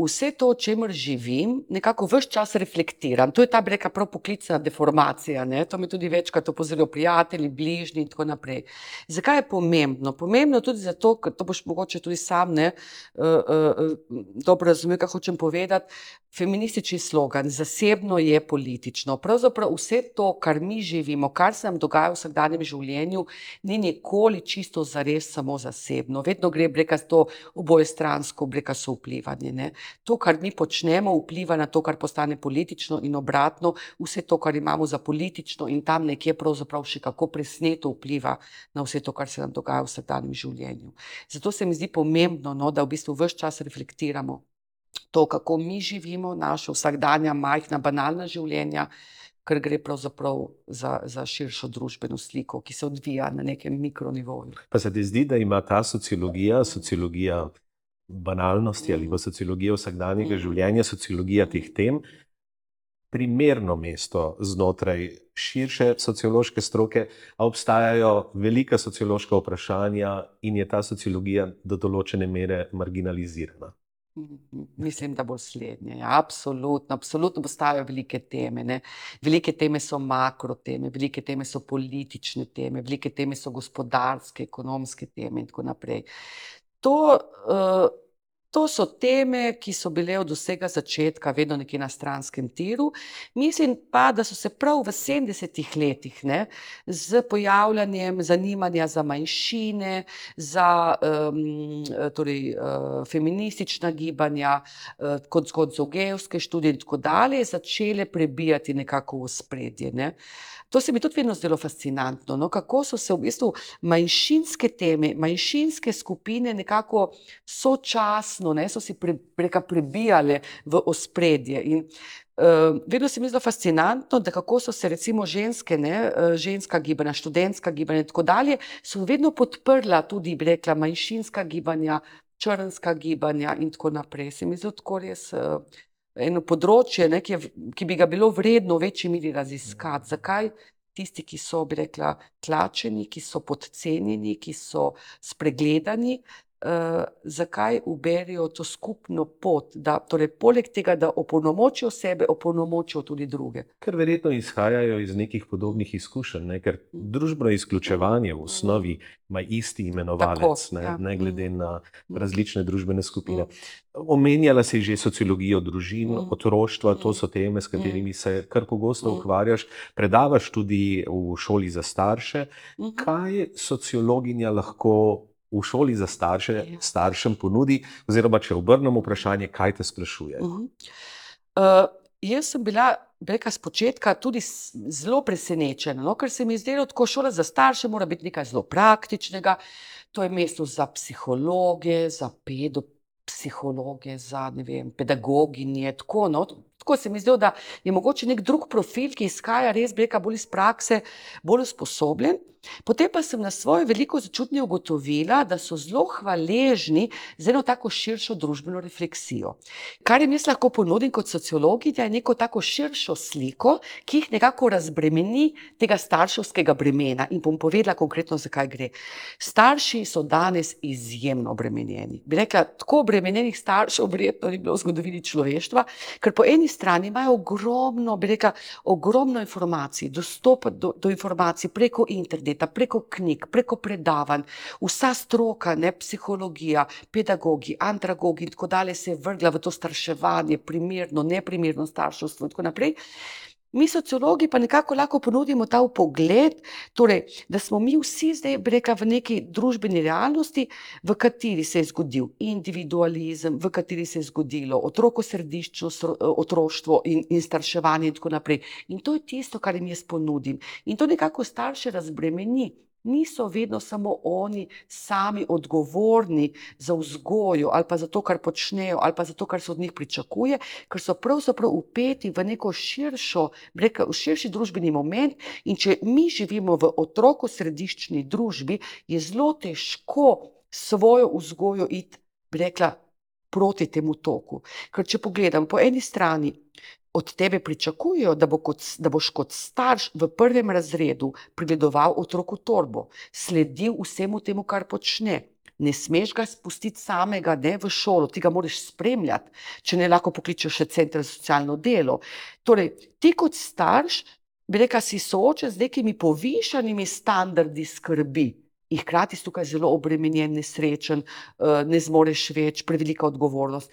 Speaker 4: vse to, o čemer živim, nekako vse čas reflektiram. To je ta breka prav poklicna deformacija. Ne? To mi tudi večkrat opozorijo prijatelji, bližnji in tako naprej. Zakaj je pomembno? Pomembno je tudi zato, ker to boš mogoče tudi sam ne, uh, uh, dobro razumel, kaj hočem povedati. Feministični slogan, zasebno je politično. Pravzaprav vse to, kar mi živimo, kar se nam dogaja v vsakdanjem življenju, ni nikoli čisto zares samo zasebno. Vedno gre breka to oboje stransko, breka so vplivanje. To, kar mi počnemo, vpliva na to, kar postane politično in obratno, vse to, kar imamo za politično in tam nekje pravzaprav še kako presneto vpliva na vse to, kar se nam dogaja v vsakdanjem življenju. Zato se mi zdi pomembno, no, da v bistvu vse čas reflektiramo to, kako mi živimo, naša vsakdanja, majhna, banalna življenja, ker gre pravzaprav za, za širšo družbeno sliko, ki se odvija na nekem mikronivoju.
Speaker 3: Pa se ti zdi, da ima ta sociologija, sociologija banalnosti ali pa sociologija vsakdanjega življenja, sociologija teh tem, primerno mesto znotraj širše sociološke stroke, a obstajajo velika sociološka vprašanja in je ta sociologija do določene mere marginalizirana.
Speaker 4: Mislim, da bo slednje. Ja, absolutno, absolutno obstajajo velike teme. Ne. Velike teme so makro teme, velike teme so politične teme, velike teme so gospodarske, ekonomske teme in tako naprej. To, uh, To so teme, ki so bile od vsega začetka vedno nekje na stranskem tiru. Mislim pa, da so se prav v 70-ih letih ne, z pojavljanjem zanimanja za manjšine, za um, torej, uh, feministična gibanja, uh, kot zgodzo geovske študije in tako dalje, začele prebijati nekako v spredje. Ne. To se mi tudi vedno zdelo fascinantno, no, kako so se v bistvu manjšinske teme, manjšinske skupine nekako sočasno, ne, so si pre, preka prebijale v ospredje. In uh, vedno se mi zdi fascinantno, da kako so se recimo ženske, ne, uh, ženska gibanja, študentska gibanja in tako dalje, so vedno podprla tudi, bi rekla, manjšinska gibanja, črnska gibanja in tako naprej. Se mi zdi tako res. Uh, eno področje, ne, ki, je, ki bi ga bilo vredno v večji meri raziskati. Zakaj tisti, ki so, bi rekla, tlačeni, ki so podcenjeni, ki so spregledani, zakaj uberijo to skupno pot, da torej, poleg tega, da opolnomočijo sebe, opolnomočijo tudi druge.
Speaker 3: Ker verjetno izhajajo iz nekih podobnih izkušenj, ne? ker družbeno izključevanje v osnovi ima isti imenovalec, Tako, ne? Ja. ne glede na različne družbene skupine. Omenjala si že sociologijo družin, mm. otroštva, to so teme, s katerimi se kar pogosto ukvarjaš, predavaš tudi v šoli za starše. Mhm. Kaj sociologinja lahko v šoli za starše, ja. staršem ponudi, oziroma če obrnemo vprašanje, kaj te sprašuje. Uh -huh.
Speaker 4: uh, jaz sem bila, reka z začetka, tudi zelo presenečena, no, ker se mi je zdelo, da šola za starše mora biti nekaj zelo praktičnega. To je mesto za psihologe, za pedopsihologe, za vem, pedagoginje. Tako, no, tako se mi zdi, da je mogoče nek drug profil, ki izhaja res bolj iz prakse, bolj usposobljen. Potem pa sem na svoje veliko začutje ugotovila, da so zelo hvaležni za eno tako širšo družbeno refleksijo. Kar jim jaz lahko ponudim kot sociologinja, je neko tako širšo sliko, ki jih nekako razbremeni tega starševskega bremena. In bom povedala konkretno, zakaj gre. Starši so danes izjemno obremenjeni. Bi rekla, tako obremenjenih staršev, verjetno ni bilo v zgodovini človeštva, ker po eni strani imajo ogromno, bi rekla, ogromno informacij, dostop do, do informacij preko interneta interneta, preko knjig, preko predavanj, vsa stroka, ne psihologija, pedagogi, andragogi in tako dalje se je vrgla v to starševanje, primerno, neprimerno starševstvo in tako naprej. Mi, sociologi, pa nekako lahko ponudimo ta pogled, torej, da smo mi vsi zdaj, bi rekla, v neki družbeni realnosti, v kateri se je zgodil individualizem, v kateri se je zgodilo otrokosrediščno sro- otroštvo in, in starševanje in tako naprej. In to je tisto, kar jim jaz ponudim. In to nekako starše razbremeni. Niso vedno samo oni sami odgovorni za vzgojo ali pa za to, kar počnejo, ali pa za to, kar se od njih pričakuje, ker so pravzaprav upeti v neko širšo, rekla, v širši družbeni moment. In če mi živimo v otrokosrediščni družbi, je zelo težko svojo vzgojo iti, rekla, proti temu toku. Ker če pogledam, po eni strani od tebe pričakujejo, da, bo kot, da boš kot starš v prvem razredu pregledoval otroku torbo, sledil vsemu temu, kar počne. Ne smeš ga spustiti samega ne, v šolo, ti ga moraš spremljati, če ne lahko pokličeš še center za socialno delo. Torej, ti kot starš, bi rekel, si soočen z nekimi povišanimi standardi skrbi. In hkrati si tukaj zelo obremenjen, nesrečen, eh, ne zmoreš več, prevelika odgovornost.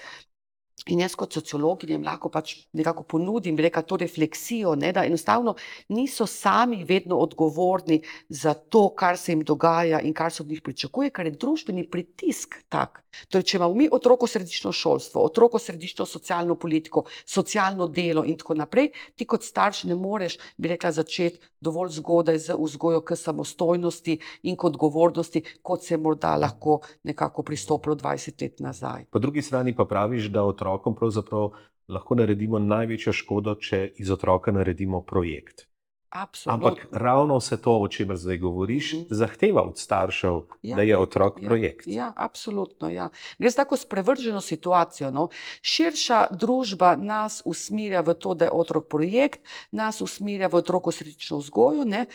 Speaker 4: In jaz, kot sociologinja, jim lahko pač nekako ponudim, bi rekla, to refleksijo, ne, da enostavno niso sami vedno odgovorni za to, kar se jim dogaja in kar se od njih pričakuje, ker je družbeni pritisk tak. Torej, če imamo mi otrokosrediščno šolstvo, otrokosrediščno socialno politiko, socialno delo in tako naprej, ti kot starš ne moreš, bi rekla, začeti dovolj zgodaj z vzgojo k samostojnosti in k odgovornosti, kot se je morda lahko nekako pristopilo 20 let nazaj.
Speaker 3: Po drugi strani pa praviš, da otrokom pravzaprav lahko naredimo največjo škodo, če iz otroka naredimo projekt.
Speaker 4: Absolutno.
Speaker 3: Ampak ravno vse to, o čemer zdaj govoriš,
Speaker 4: Mhm.
Speaker 3: zahteva od staršev,
Speaker 4: Ja,
Speaker 3: da je otrok
Speaker 4: Ja,
Speaker 3: projekt.
Speaker 4: ja, absolutno. Ja. Gre za tako sprevrženo situacijo. No. Širša družba nas usmerja v to, da je otrok projekt, nas usmerja v otrokosrediščno vzgojo. Ne.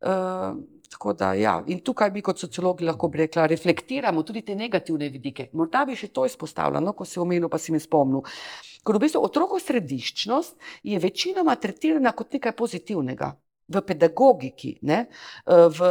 Speaker 4: Uh, tako da, ja. In tukaj mi, kot sociologi, lahko bi rekla, reflektiramo tudi te negativne vidike. Morda bi še to izpostavila, no, ko si omenil, pa si mi spomnil. Ker v bistvu otrokosrediščnost je večinoma tretirana kot nekaj pozitivnega. V pedagogiki, eh, v,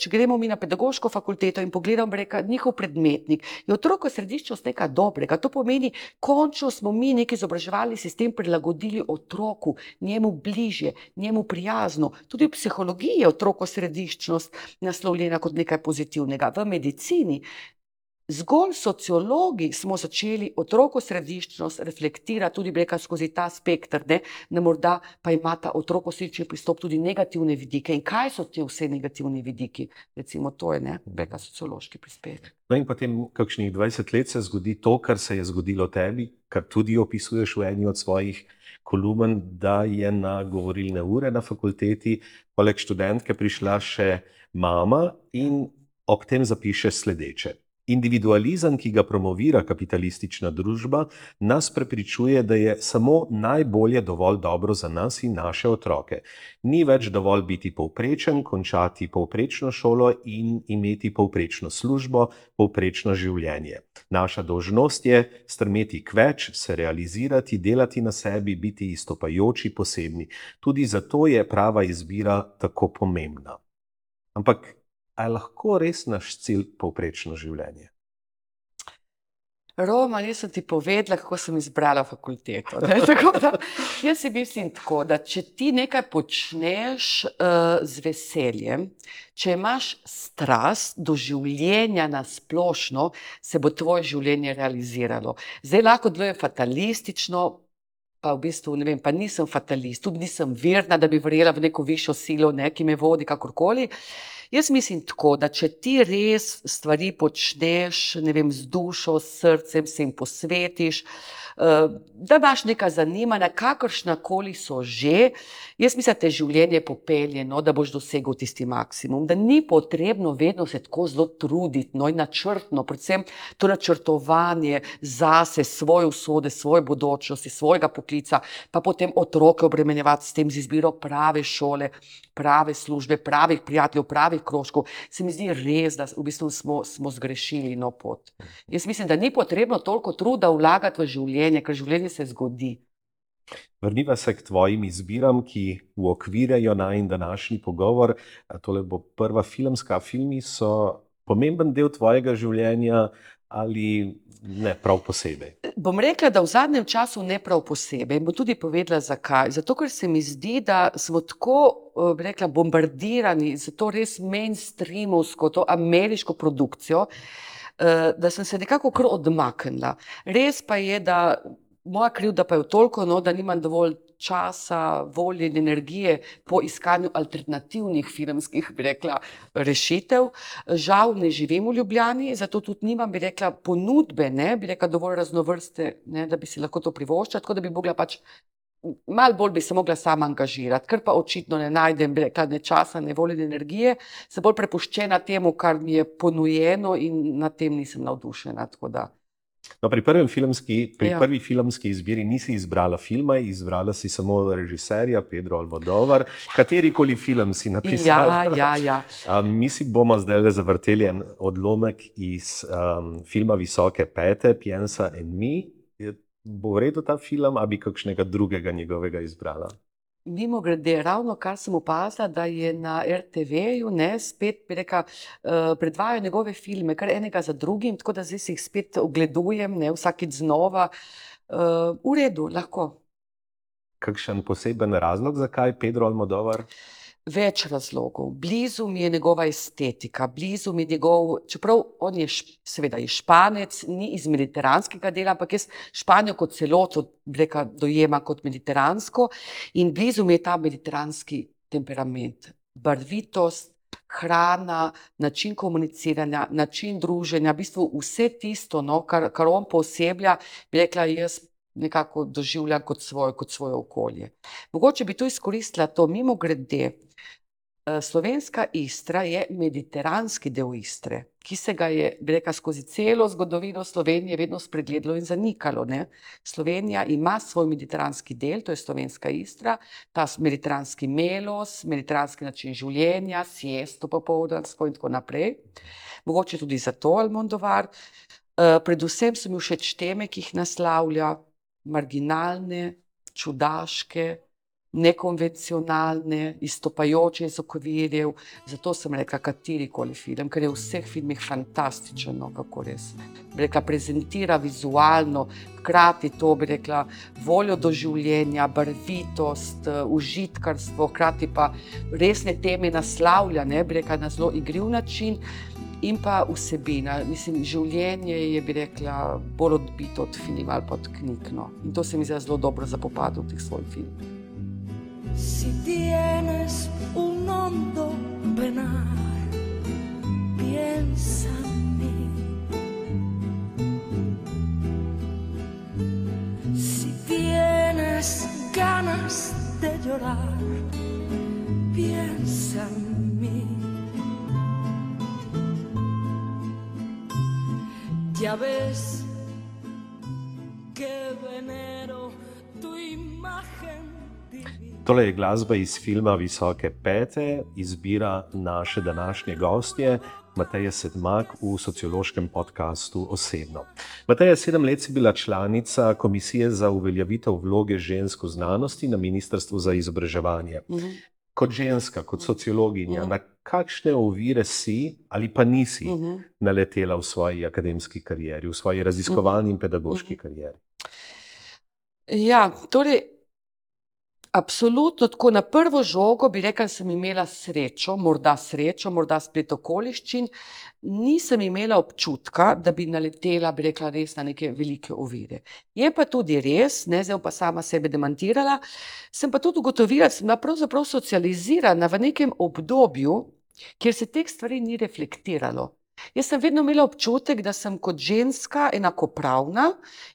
Speaker 4: če gremo mi na pedagoško fakulteto in pogledamo reka, njihov predmetnik, je otrokosrediščnost nekaj dobrega. To pomeni, končno smo mi neki izobraževalni sistem prilagodili otroku, njemu bližje, njemu prijazno. Tudi v psihologiji je otrokosrediščnost naslovljena kot nekaj pozitivnega. V medicini Zgolj sociologi smo začeli otrokosrediščnost reflektirati tudi bi rekla, skozi ta spektr, ne, da morda pa ima ta otrokosrediščni pristop tudi negativne vidike. In kaj so ti vse negativni vidiki? Recimo, to je ne, bi rekla, sociološki prispevek.
Speaker 3: No in potem, kakšnih 20 let se zgodi to, kar se je zgodilo tebi, kar tudi opisuješ v eni od svojih kolumen, da je na govorilne ure na fakulteti poleg študentke prišla še mama in ob tem zapiše sledeče. Individualizem, ki ga promovira kapitalistična družba, nas prepričuje, da je samo najbolje dovolj dobro za nas in naše otroke. Ni več dovolj biti povprečen, končati povprečno šolo in imeti povprečno službo, povprečno življenje. Naša dolžnost je strmeti k več, se realizirati, delati na sebi, biti izstopajoči, posebni. Tudi zato je prava izbira tako pomembna. Ampak A je lahko res naš cilj povprečno življenje?
Speaker 4: Roman, jaz sem ti povedala, kako sem izbrala fakulteto. da, jaz si mislim tako, da če ti nekaj počneš uh, z veseljem, če imaš strast do življenja na splošno, se bo tvoje življenje realiziralo. Zdaj lahko deluje fatalistično, pa v bistvu ne vem, pa nisem fatalist, tudi nisem verna, da bi verjela v neko višjo silo, ne, ki me vodi kakorkoli. Jaz mislim tako, da če ti res stvari počneš, ne vem, z dušo, s srcem, se jim posvetiš, eh, da imaš neka zanimanja, kakršna koli so že, jaz mislim, da te življenje popelje, no, da boš dosegel tisti maksimum, da ni potrebno vedno se tako zelo truditi, no in načrtno, predvsem to načrtovanje zase, svoje usode, svoje bodočnosti, svojega poklica, pa potem otroke obremenjevati s tem z izbiro prave šole, prave službe, pravih prijateljev, pravih krožkov, se mi zdi res, da v bistvu smo, smo zgrešili no pot. Jaz mislim, da ni potrebno toliko truda vlagati v življenje, ker življenje se zgodi.
Speaker 3: Vrniva se k tvojim izbiram, ki uokvirjajo najin današnji pogovor. Tole bo prva filmska. Filmi so pomemben del tvojega življenja ali ne prav posebej?
Speaker 4: Bom rekla, da v zadnjem času ne prav posebej. Bom tudi povedala, zakaj. Zato, ker se mi zdi, da smo tako eh, rekla, bombardirani z to res mainstreamovsko, to ameriško produkcijo, da sem se nekako kar odmaknila. Res pa je, da moja krivda pa je v toliko, no, da nimam dovolj časa, volje in energije po iskanju alternativnih filmskih, bi rekla, rešitev. Žal ne živim v Ljubljani, zato tudi nimam, bi rekla, ponudbe, ne, bi rekla, dovolj raznovrste, ne, da bi si lahko to privoščila, tako da bi mogla pač Mal bolj bi se mogla sama angažirati, ker pa očitno ne najdem rekla, ne časa, ne volje, ne energije, sem bolj prepuščena temu, kar mi je ponujeno, in nad tem nisem navdušena.
Speaker 3: No, pri, filmski, pri ja. prvi filmski izbiri nisi izbrala filma, izbrala si samo režiserja Pedro Almodovar. Kateri koli film si napisala?
Speaker 4: Ja, ja, ja.
Speaker 3: Um, mi si bomo zdaj zavrteli en odlomek iz um, filma Visoke pete, Piensa in mi. Bo v redu ta film, ali bi kakšnega drugega njegovega izbrala?
Speaker 4: Mimo grede, ravno kar sem opazila, da je na RTV-ju spet reka, uh, predvajajo njegove filme, kar enega za drugim, tako da zdaj si jih spet ogledujem, ne vsakeč znova. Uh, v redu, lahko.
Speaker 3: Kakšen poseben razlog, zakaj Pedro Almodovar?
Speaker 4: Več razlogov. Blizu mi je njegova estetika, blizu mi je njegov, čeprav on je seveda je španec, ni iz mediteranskega dela, ampak jaz Španijo kot celoto reka, dojemam kot mediteransko in blizu mi je ta mediteranski temperament, barvitost, hrana, način komuniciranja, način druženja, v bistvu vse tisto, no, kar, kar on poseblja, bi rekla jaz. Nekako doživljam kot svoje, kot svoje okolje. Mogoče bi to izkoristila, to mimo grede, Eh, slovenska Istra je mediteranski del Istre, ki se ga je reka, skozi celo zgodovino Slovenije vedno spregledalo in zanikalo. Ne? Slovenija ima svoj mediteranski del, to je slovenska Istra, ta mediteranski melos, mediteranski način življenja, siesto popoldansko in tako naprej. Mogoče tudi zato Almondovar. Uh, predvsem so mi všeč teme, ki jih naslavlja, marginalne, čudaške, nekonvencionalne, izstopajoče iz okvirjev. Zato sem rekla, kateri koli film, ker je v vseh filmih fantastičen, no, kako res. Rekla, prezentira vizualno, hkrati to bi rekla, voljo do življenja, barvitost, užitkarstvo, hkrati pa resne teme naslavlja, ne bi rekla, na zelo igriv način. In pa vsebina, mislim, življenje je, bi rekla, bolj odbito od filma ali pa od knjig. No. In to se mi zdi zelo dobro za popad v teh svojih filmih.
Speaker 5: Si tienes un hondo penar, piensa en mí. Si tienes ganas de llorar, piensa en mí. Ya ves que venero tu imagen
Speaker 3: Tole je glasba iz filma Visoke pete, izbira naše današnje gostje, Mateja Sedmak v sociološkem podkastu Osebno. Mateja, sedem let si bila članica Komisije za uveljavitev vloge žensk v znanosti na Ministrstvu za izobraževanje. Uh mhm. -huh. Kot ženska, kot sociologinja, uh mhm. -huh. na kakšne ovire si ali pa nisi uh mhm. -huh. naletela v svoji akademski karieri, v svoji raziskovalni uh -huh. in pedagoški uh -huh. karieri?
Speaker 4: Ja, torej. Absolutno, tako na prvo žogo bi rekla, da sem imela srečo, morda srečo, morda splet okoliščin. Nisem imela občutka, da bi naletela, bi rekla, res na neke velike ovire. Je pa tudi res, ne zdaj pa sama sebe demantirala, sem pa tudi ugotovila, da sem bila pravzaprav socializirana v nekem obdobju, kjer se teh stvari ni reflektiralo. Jaz sem vedno imela občutek, da sem kot ženska enakopravna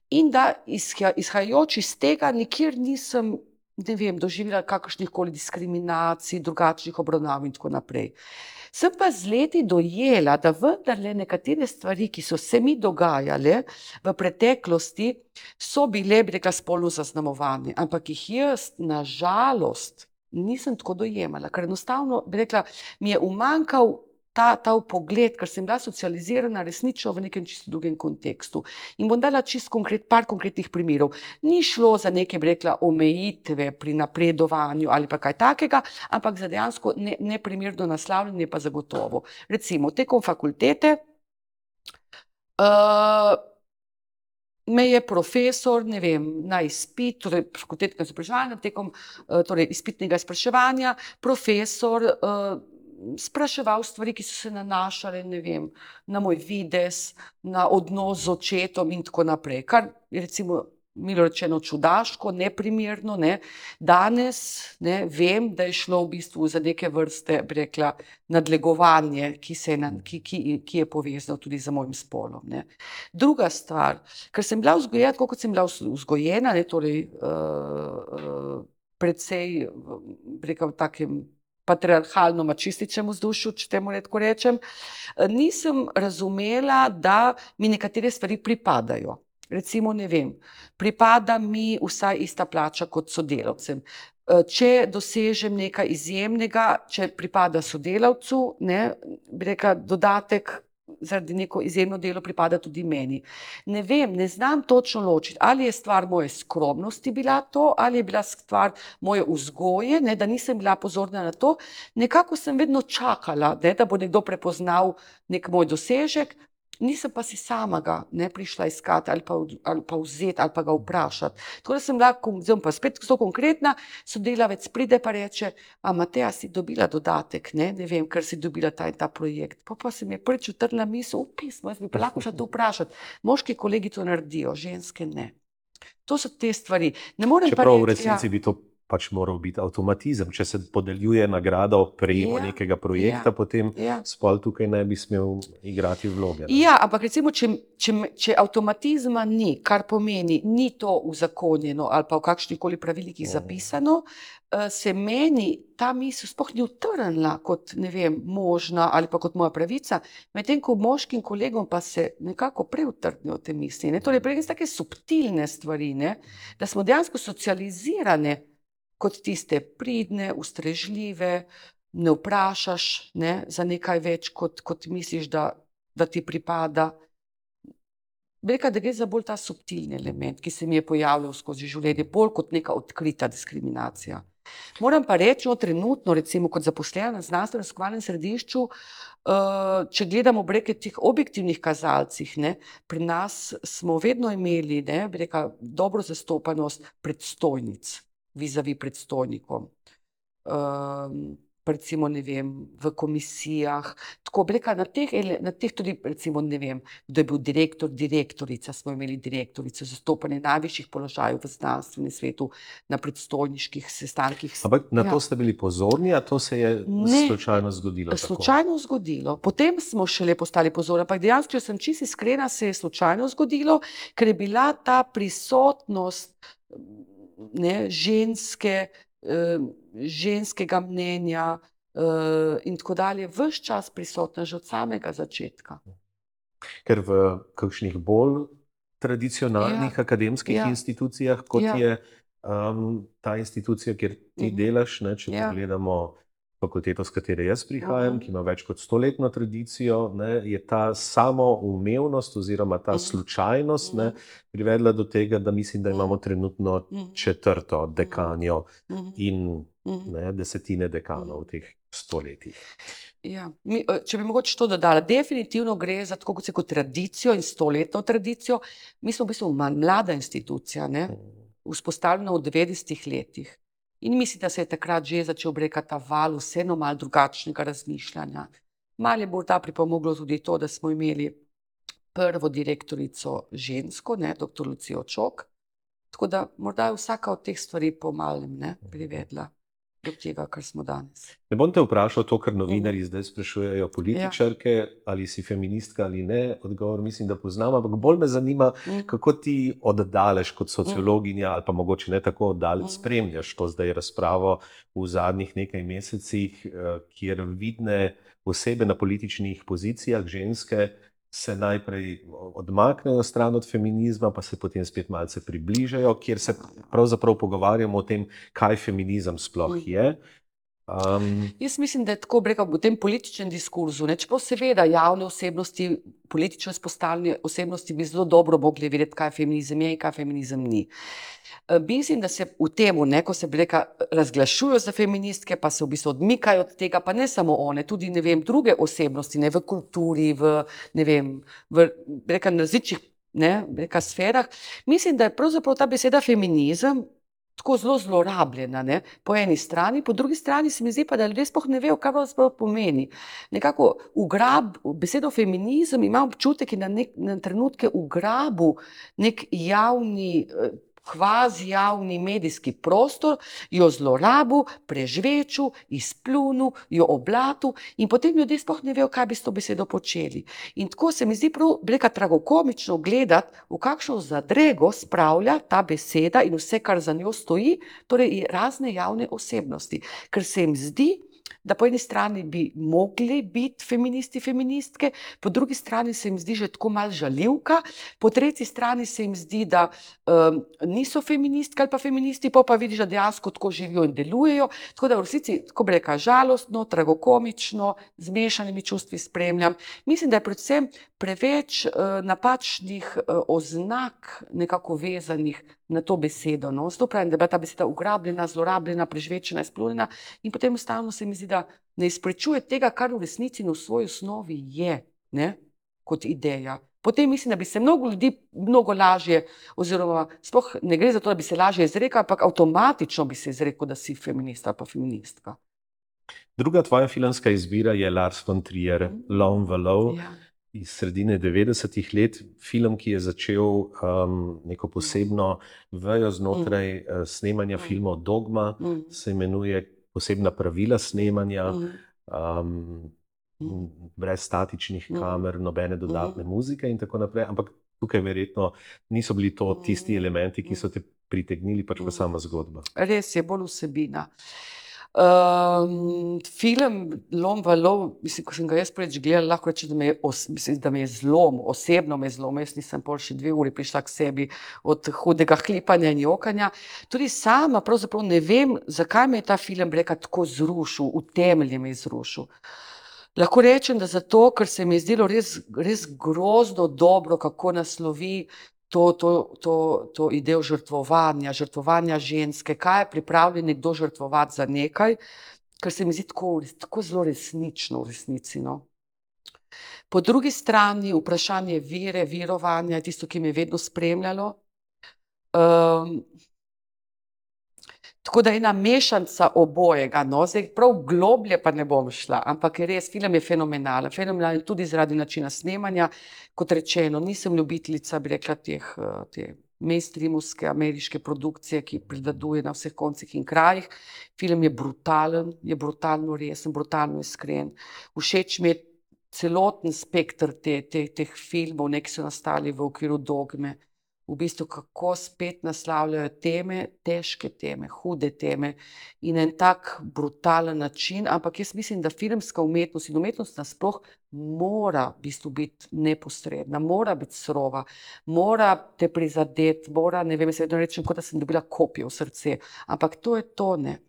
Speaker 4: in da izhajajoč iz tega nikjer nisem ne vem, doživela kakršnih koli diskriminacij, drugačnih obravnav in tako naprej. Sem pa z leti dojela, da vendarle nekatere stvari, ki so se mi dogajale v preteklosti, so bile, bi rekla, spolno zaznamovane, ampak jih jaz, na žalost, nisem tako dojemala, ker enostavno, bi rekla, mi je umankal ta, ta pogled, ker sem bila socializirana resnično v nekem čisto drugem kontekstu. In bom dala čisto konkret, par konkretnih primerov. Ni šlo za neke, bi rekla, omejitve pri napredovanju ali pa kaj takega, ampak za dejansko neprimerno ne naslavljanje pa zagotovo. Recimo, tekom fakultete. Uh, me je profesor, ne vem, na izpit, torej fakultetnega izobraževanja, tekom eh, torej izpitnega spraševanja, profesor uh, spraševal stvari, ki so se nanašale ne vem, na moj vides, na odnos z očetom in tako naprej. Kar je recimo milo rečeno čudaško, neprimerno. Ne. Danes ne, vem, da je šlo v bistvu za neke vrste, rekla, nadlegovanje, ki, je, na, ki, ki, ki je povezano tudi z mojim spolom. Ne. Druga stvar, ker sem bila vzgojena, tako kot sem bila vzgojena, ne, torej uh, uh, predvsej, bi rekla, v takem patriarhalno-mačističnem vzdušju, če temu tako rečem, nisem razumela, da mi nekatere stvari pripadajo. Recimo, ne vem, pripada mi vsaj ista plača kot sodelavcem. Če dosežem nekaj izjemnega, če pripada sodelavcu, ne, bi rekla, dodatek zaradi neko izjemno delo pripada tudi meni. Ne vem, ne znam točno ločiti, ali je stvar moje skromnosti bila to, ali je bila stvar moje vzgoje, ne, da nisem bila pozorna na to. Nekako sem vedno čakala, ne, da bo nekdo prepoznal nek moj dosežek, nisem pa si sama ga ne prišla iskati ali pa, ali pa vzeti ali pa ga vprašati. Tako da sem lahko, zdaj pa spet zelo konkretna, sodelavec pride pa reče, a Mateja si dobila dodatek, ne, ne vem, ker si dobila ta in ta projekt. Pa pa se mi je prvič utrla misel, v pismo, jaz bi pa lahko šla to vprašati. Moški kolegi to naredijo, ženske ne. To so te stvari. Ne morem
Speaker 3: Čeprav
Speaker 4: pa
Speaker 3: v
Speaker 4: reči,
Speaker 3: resnici bi to pač moral biti avtomatizem. Če se podeljuje nagrado prejemu
Speaker 4: Ja,
Speaker 3: nekega projekta,
Speaker 4: ja,
Speaker 3: potem
Speaker 4: ja.
Speaker 3: spol tukaj ne bi smel igrati vloge. ne.
Speaker 4: Ja, ampak recimo, če, če, če avtomatizma ni, kar pomeni, ni to uzakonjeno ali pa v kakšnih koli pravilnikih
Speaker 3: Mhm.
Speaker 4: zapisano, eh, se meni ta misel sploh ni utrnila kot vem, možna ali pa kot moja pravica, medtem ko moškim kolegom pa se nekako preutrnijo te misli. Ne? Torej, prej so take subtilne stvari, ne? da smo dejansko socializirane kot tiste pridne, ustrežljive, ne vprašaš ne, za nekaj več, kot, kot misliš, da, da ti pripada. Reka, da gre za bolj ta subtilni element, ki se mi je pojavljal skozi življenje, bolj kot neka odkrita diskriminacija. Moram pa reči, no, trenutno, recimo kot zaposlena na znanstveno-raziskovalnem središču, eh, če gledamo breke teh objektivnih kazalcih, ne, pri nas smo vedno imeli ne, bi rekla, dobro zastopanost predstojnic, vizavi predstojnikom. Um, recimo, ne vem, v komisijah, tako bi rekla, na teh, na teh tudi, recimo, ne vem, kdo je bil direktor, direktorica, smo imeli direktorico, zastopanje najvišjih položajev v znanstvenem svetu, na predstojniških sestankih.
Speaker 3: Ampak na
Speaker 4: Ja.
Speaker 3: to ste bili pozorni, a to se je
Speaker 4: Ne.
Speaker 3: slučajno zgodilo. tako?
Speaker 4: Slučajno zgodilo. Potem smo šele postali pozorni, ampak dejansko, če sem čisto iskrena, se je slučajno zgodilo, ker je bila ta prisotnost ne, ženske, eh, ženskega mnenja eh, in tako dalje, vse čas prisotna že od samega začetka.
Speaker 3: Ker v kakšnih bolj tradicionalnih
Speaker 4: Ja.
Speaker 3: akademskih
Speaker 4: Ja.
Speaker 3: institucijah, kot
Speaker 4: Ja.
Speaker 3: je um, ta institucija, kjer ti
Speaker 4: Mhm.
Speaker 3: delaš, ne, če
Speaker 4: Ja.
Speaker 3: pogledamo fakulteto, z katere jaz prihajam, ki ima več kot stoletno tradicijo, ne, je ta samoumevnost oziroma ta
Speaker 4: Mhm.
Speaker 3: slučajnost ne,
Speaker 4: Mhm.
Speaker 3: privedla do tega, da mislim, da imamo trenutno
Speaker 4: Mhm.
Speaker 3: četrto dekanjo in ne, desetine dekanov v teh stoletjih.
Speaker 4: Ja. Mi, eh, če bi mogoče to dodala, definitivno gre za tako kot se kot tradicijo in stoletno tradicijo. Mi smo v bistvu mlada institucija, ne? vzpostavljena v 90-ih letih. In mislim, da se je takrat že začel brekati ta val vseeno malo drugačnega razmišljanja. Mal je bolj ta pripomoglo tudi to, da smo imeli prvo direktorico žensko, ne, dr. Lucijo Čok. Tako da morda je vsaka od teh stvari pomalem ne, privedla do tega, kar smo danes.
Speaker 3: Ne bom te vprašal to, kar
Speaker 4: Mhm.
Speaker 3: novinarji zdaj sprašujejo,
Speaker 4: Ja.
Speaker 3: političarke, ali si feministka ali ne. Odgovor mislim, da poznam, ampak bolj me zanima,
Speaker 4: Mm.
Speaker 3: kako ti oddaleč kot sociologinja, ali pa mogoče ne tako oddaleč,
Speaker 4: Mm.
Speaker 3: spremljaš to zdaj razpravo v zadnjih nekaj mesecih, eh, kjer vidne osebe na političnih pozicijah, ženske, se najprej odmaknejo stran od feminizma, pa se potem spet malce približajo, kjer se pravzaprav pogovarjamo o tem, kaj feminizem sploh
Speaker 4: Mm.
Speaker 3: je. Um,
Speaker 4: Jaz mislim, da je tako rekel v tem političnem diskurzu. Ne, čeprav seveda javne osebnosti, politično izpostavljene osebnosti bi zelo dobro mogli vedeti, kaj feminizem je in kaj feminizem ni. Mislim, da se v tem, ko se reka, razglašujejo za feministke, pa se v bistvu odmikajo od tega, pa ne samo one, tudi vem, druge osebnosti, ne v kulturi, v, vem, v na različnih ne, bi rekla, sferah. Mislim, da je pravzaprav ta beseda feminizem tako zelo zlorabljena. Ne? Po eni strani, po drugi strani se mi zdi pa, da ljudje sploh ne vejo, kaj pravzaprav pomeni. Nekako ugrab, besedo feminizem ima občutek in na, nek, na trenutke ugrabu nek javni. Kvazi javni medijski prostor, jo zlorabil, prežvečil, izplunil, jo oblatil, in potem ljudje sploh ne vejo, kaj bi s to besedo počeli. In tako se mi zdi prav, reka, tragokomično gledati, v kakšno zadrego spravlja ta beseda in vse, kar za njo stoji, torej razne javne osebnosti. Ker se jim zdi, da po eni strani bi mogli biti feministi, feministke, po drugi strani se jim zdi že tako malo žaljivka, po tretji strani se jim zdi, da um, niso feministke ali pa feministi, pa pa vidiš, da dejansko tako živijo in delujejo. Tako da v resnici, tako bi rekla, žalostno, tragokomično, z mešanimi čustvi spremljam. Mislim, da je predvsem preveč uh, napačnih uh, oznak nekako vezanih na to besedo. No? Zato pravim, da je bila ta beseda ugrabljena, zlorabljena, prežvečena, izpluljena in potem enostavno se mi zdi, da ne izprečuje tega, kar v resnici in v svoji osnovi je, ne? kot ideja. Potem mislim, da bi se mnogo ljudi mnogo lažje, oziroma sploh ne gre za to, da bi se lažje izrekel, ampak avtomatično bi se izrekel, da si feminist ali pa feministka.
Speaker 3: Druga tvoja filmska izbira je Lars von Trier, Lone Valov.
Speaker 4: Ja.
Speaker 3: Iz sredine 90-ih let, film, ki je začel um, neko posebno vejo znotraj uh, snemanja filmov Dogma,
Speaker 4: Mm.
Speaker 3: se imenuje Posebna pravila snemanja,
Speaker 4: Mm.
Speaker 3: um,
Speaker 4: Mm.
Speaker 3: brez statičnih
Speaker 4: Mm.
Speaker 3: kamer, nobene dodatne muzike in tako naprej. Ampak tukaj verjetno niso bili to tisti elementi, ki so te pritegnili, pač pa sama zgodba.
Speaker 4: Res je bolj vsebina. Um, film Lom Valov, mislim, ko sem ga jaz prvič gledala, lahko rečem, da me je, os, mislim, da me je zlom, osebno me je zlom. Jaz nisem pol še dve uri prišla k sebi od hudega hlipanja in jokanja. Tudi sama pravzaprav ne vem, zakaj me je ta film reka tako zrušil, v temelji me je zrušil. Lahko rečem, da zato, ker se mi je zdelo res, res grozno dobro, kako naslovi to, to, to, to idejo žrtvovanja, žrtvovanja ženske, kaj je pripravljen nekdo žrtvovati za nekaj, kar se mi zdi tako, tako zelo resnično v resnici. No. Po drugi strani vprašanje vere, verovanja je tisto, ki me je vedno spremljalo. Um, Tako da je ena mešanca obojega, no, zdaj prav globlje pa ne bom šla, ampak je res, film je fenomenalen. Fenomenalen tudi zaradi načina snemanja. Kot rečeno, nisem ljubiteljica, bi rekla, teh, eh, te mainstreamovske ameriške produkcije, ki predaduje na vseh koncih in krajih. Film je brutalen, je brutalno resen, brutalno iskren. Všeč mi je celoten spektr te, te, teh filmov, neki so nastali v okviru dogme v bistvu kako spet naslavljajo teme, težke teme, hude teme in en tak brutalen način. Ampak jaz mislim, da filmska umetnost in umetnost nasploh mora v bistvu biti neposredna, mora biti surova, mora te prizadeti, mora, ne vem, jaz vedno rečem, kot da sem dobila kopijo v srce. Ampak to je to ne.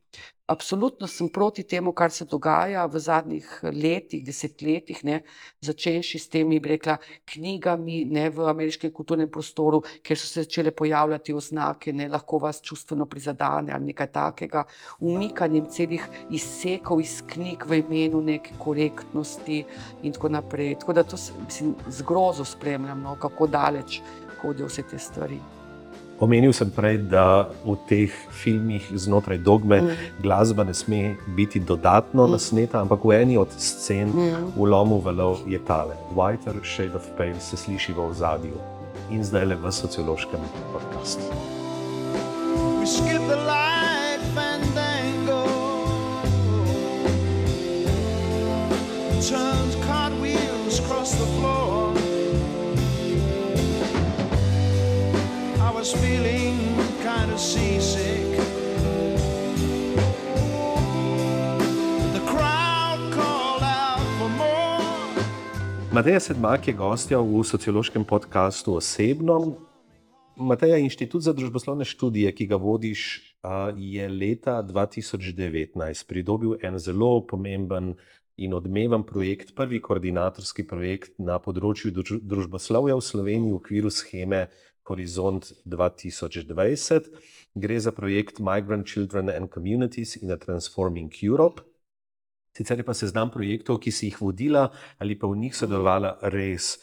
Speaker 4: Absolutno sem proti temu, kar se dogaja v zadnjih letih, desetletjih, ne, začenši s temi, bi rekla, knjigami ne, v ameriškem kulturnem prostoru, kjer so se začele pojavljati oznake, ne, lahko vas čustveno prizadene ali nekaj takega, umikanjem celih izsekov iz knjig v imenu neke korektnosti in tako naprej. Tako da to mislim, z grozo spremljam, no, kako daleč hodijo vse te stvari.
Speaker 3: Omenil sem prej, da v teh filmih znotraj dogme
Speaker 4: Mm.
Speaker 3: glasba ne sme biti dodatno nasneta, ampak v eni od scen
Speaker 4: Mm.
Speaker 3: v lomu valov je tale. Whiter Shade of Pale se sliši v ozadju in zdaj le v sociološkem podkastu.
Speaker 6: We skip the light fandango. Turns cartwheels across the floor. Was feeling kind of seasick. The crowd called out for more.
Speaker 3: Mateja Sedmak je gostja v sociološkem podkastu Osebno. Mateja, Inštitut za družboslovne študije, ki ga vodiš, je leta 2019 pridobil en zelo pomemben in odmeven projekt, prvi koordinatorski projekt na področju druž- družboslovja v Sloveniji v okviru scheme Horizont 2020. Gre za projekt Migrant Children and Communities in a Transforming Europe. Sicer je pa seznam projektov, ki si jih vodila ali pa v njih sodelovala, res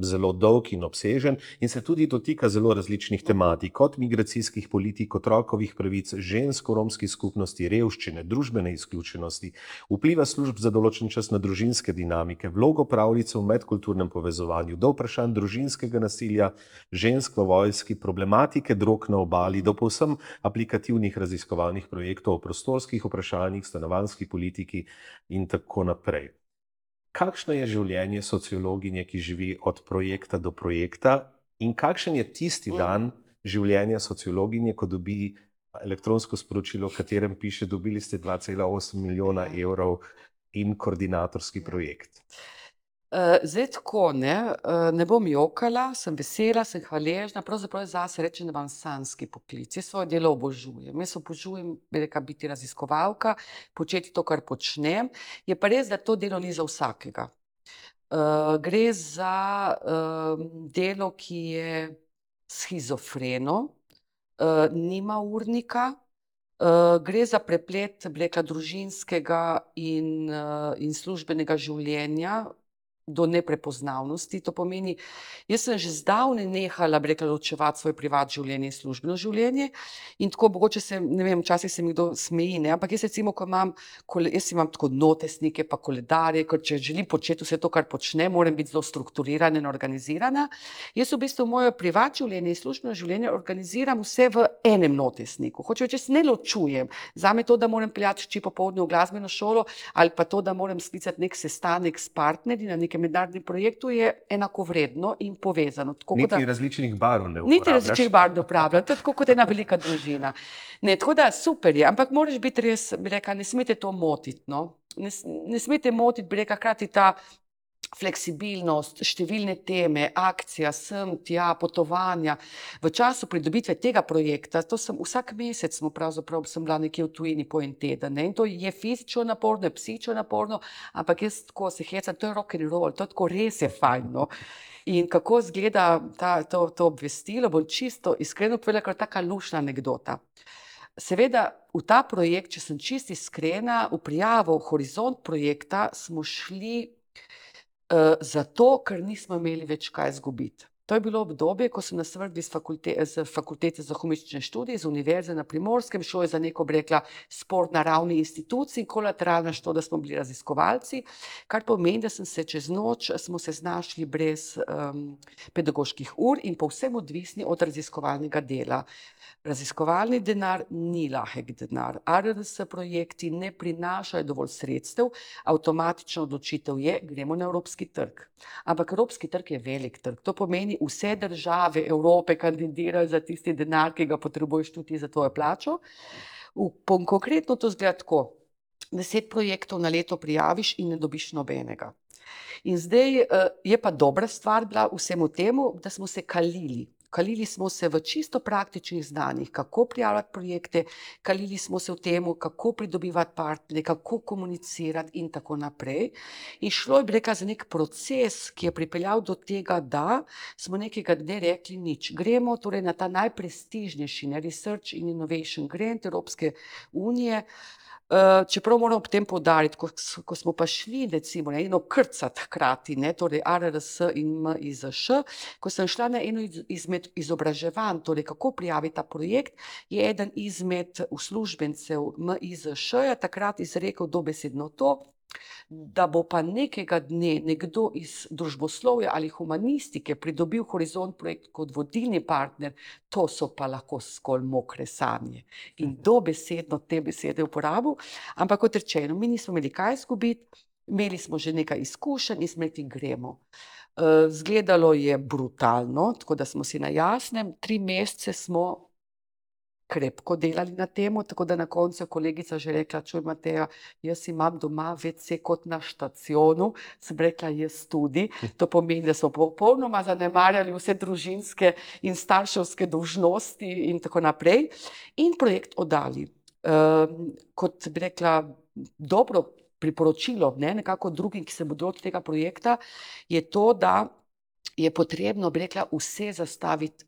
Speaker 3: zelo dolg in obsežen in se tudi dotika zelo različnih tematik, od migracijskih politik, otrokovih pravic, žensk v romski skupnosti, revščine, družbene izključenosti, vpliva služb za določen čas na družinske dinamike, vlogo pravljice v medkulturnem povezovanju, do vprašanj družinskega nasilja, žensk v vojski, problematike drog na obali, do povsem aplikativnih raziskovalnih projektov o prostorskih vprašanjih, stanovanjski politiki in tako naprej. Kakšno je življenje sociologinje, ki živi od projekta do projekta, in kakšen je tisti dan življenja sociologinje, ko dobi elektronsko sporočilo, v katerem piše, dobili ste 2,8 milijona evrov in koordinatorski projekt?
Speaker 4: Uh, zdaj tako, ne, uh, ne bom jokala, sem vesela, sem hvaležna. Pravzaprav zase rečem, da imam sanski poklic. Jaz svoje delo obožujem. Jaz obožujem bi rekla, biti raziskovalka, početi to, kar počnem. Je pa res, da to delo ni za vsakega. Uh, gre za uh, delo, ki je schizofreno, uh, nima urnika. Uh, gre za preplet rekla, družinskega in, uh, in službenega življenja, do neprepoznavnosti. To pomeni, jaz sem že zdavnaj nehala, bi rekla, ločevati svoje privatno življenje in službeno življenje. In tako, mogoče se, ne vem, včasih se mi kdo smeji, ne? ampak jaz recimo, ko imam, jaz imam tako notesnike, pa koledarje, ker če želim početi vse to, kar počne, moram biti zelo strukturirana in organizirana. Jaz v bistvu moje privatno življenje in službeno življenje organiziram vse v enem notesniku. Hoče reči, jaz ne ločujem. Za me to, da moram peljati či popoldne v glasbeno šolo ali pa to, da moram sklicati nek sestanek s partnerji na nekem mednarodnem projektu, je enako vredno in povezano. Tako,
Speaker 3: Niti
Speaker 4: da-
Speaker 3: različnih barv ne
Speaker 4: Niti
Speaker 3: uporabljaš.
Speaker 4: različnih barv ne uporabljam, to je tako kot ena velika družina. Ne, tako da super je, ampak moraš biti res, bi rekla, ne smete to motiti. No? Ne, ne smete motiti, bi rekla, hkrati ta fleksibilnost, številne teme, akcija, sem, tja, potovanja. V času pridobitve tega projekta, to sem vsak mesec, smo pravzaprav sem bila nekje v tujini po en teden. Ne? In to je fizično naporno, je psihično naporno, ampak jaz tako se hecam, to je rock and roll, to je tako res je fajn. No? In kako izgleda ta, to, to obvestilo, bom čisto iskreno povedala, kot taka lušna anekdota. Seveda, v ta projekt, če sem čisto iskrena, v prijavo Horizont projekta smo šli uh, zato, ker nismo imeli več kaj izgubiti. To je bilo obdobje, ko sem nas vrgli z, fakulte, z fakultete za humistične študije, z univerze na primorskem, šlo je za neko, bi rekla, sport na ravni institucij in kolateralno što, da smo bili raziskovalci, kar pomeni, da sem se čez noč, smo se znašli brez um, pedagoških ur in povsem odvisni od raziskovalnega dela. Raziskovalni denar ni lahek denar. RRS projekti ne prinašajo dovolj sredstev, avtomatična odločitev je, gremo na evropski trg. Ampak evropski trg je velik trg. To pomeni, vse države Evrope kandidirajo za tisti denar, ki ga potrebuješ tudi za tvojo plačo. V, konkretno to zgleda tako. Deset projektov na leto prijaviš in ne dobiš nobenega. In zdaj uh, je pa dobra stvar bila vsemu temu, da smo se kalili. Kalili smo se v čisto praktičnih znanjih, kako prijavljati projekte, kalili smo se v tem, kako pridobivati partnerje, kako komunicirati in tako naprej. In šlo je, bi rekla, za nek proces, ki je pripeljal do tega, da smo nekega dne rekli nič. Gremo torej na ta najprestižnejši, ne, Research in Innovation Grant Evropske unije. Uh, čeprav moram ob tem poudariti, ko, ko smo pa šli, recimo, ne, eno krcat hkrati, ne, torej RRS in MIZŠ, ko sem šla na eno iz- izmed izobraževanj, torej kako prijaviti ta projekt, je eden izmed uslužbencev MIZŠ-ja takrat izrekel dobesedno to, da bo pa nekega dne nekdo iz družboslovja ali humanistike pridobil Horizont projekt kot vodilni partner, to so pa lahko skolj mokre sanje. In dobesedno te besede uporabil, ampak kot rečeno, mi nismo imeli kaj izgubiti, imeli smo že nekaj izkušenj in smo rekli, gremo. Uh, zgledalo je brutalno, tako da smo si na jasnem, tri mesece smo krepko delali na tem, tako da na koncu je kolegica že rekla: Čuj, Mateja, jaz imam doma WC kot na štacionu. Sem rekla, jaz tudi. To pomeni, da smo popolnoma zanemarjali vse družinske in starševske dolžnosti in tako naprej, in projekt oddali. Um, kot bi rekla, dobro priporočilo, ne, nekako drugim, ki se bodo lotili tega projekta, je to, da je potrebno, bi rekla, vse zastaviti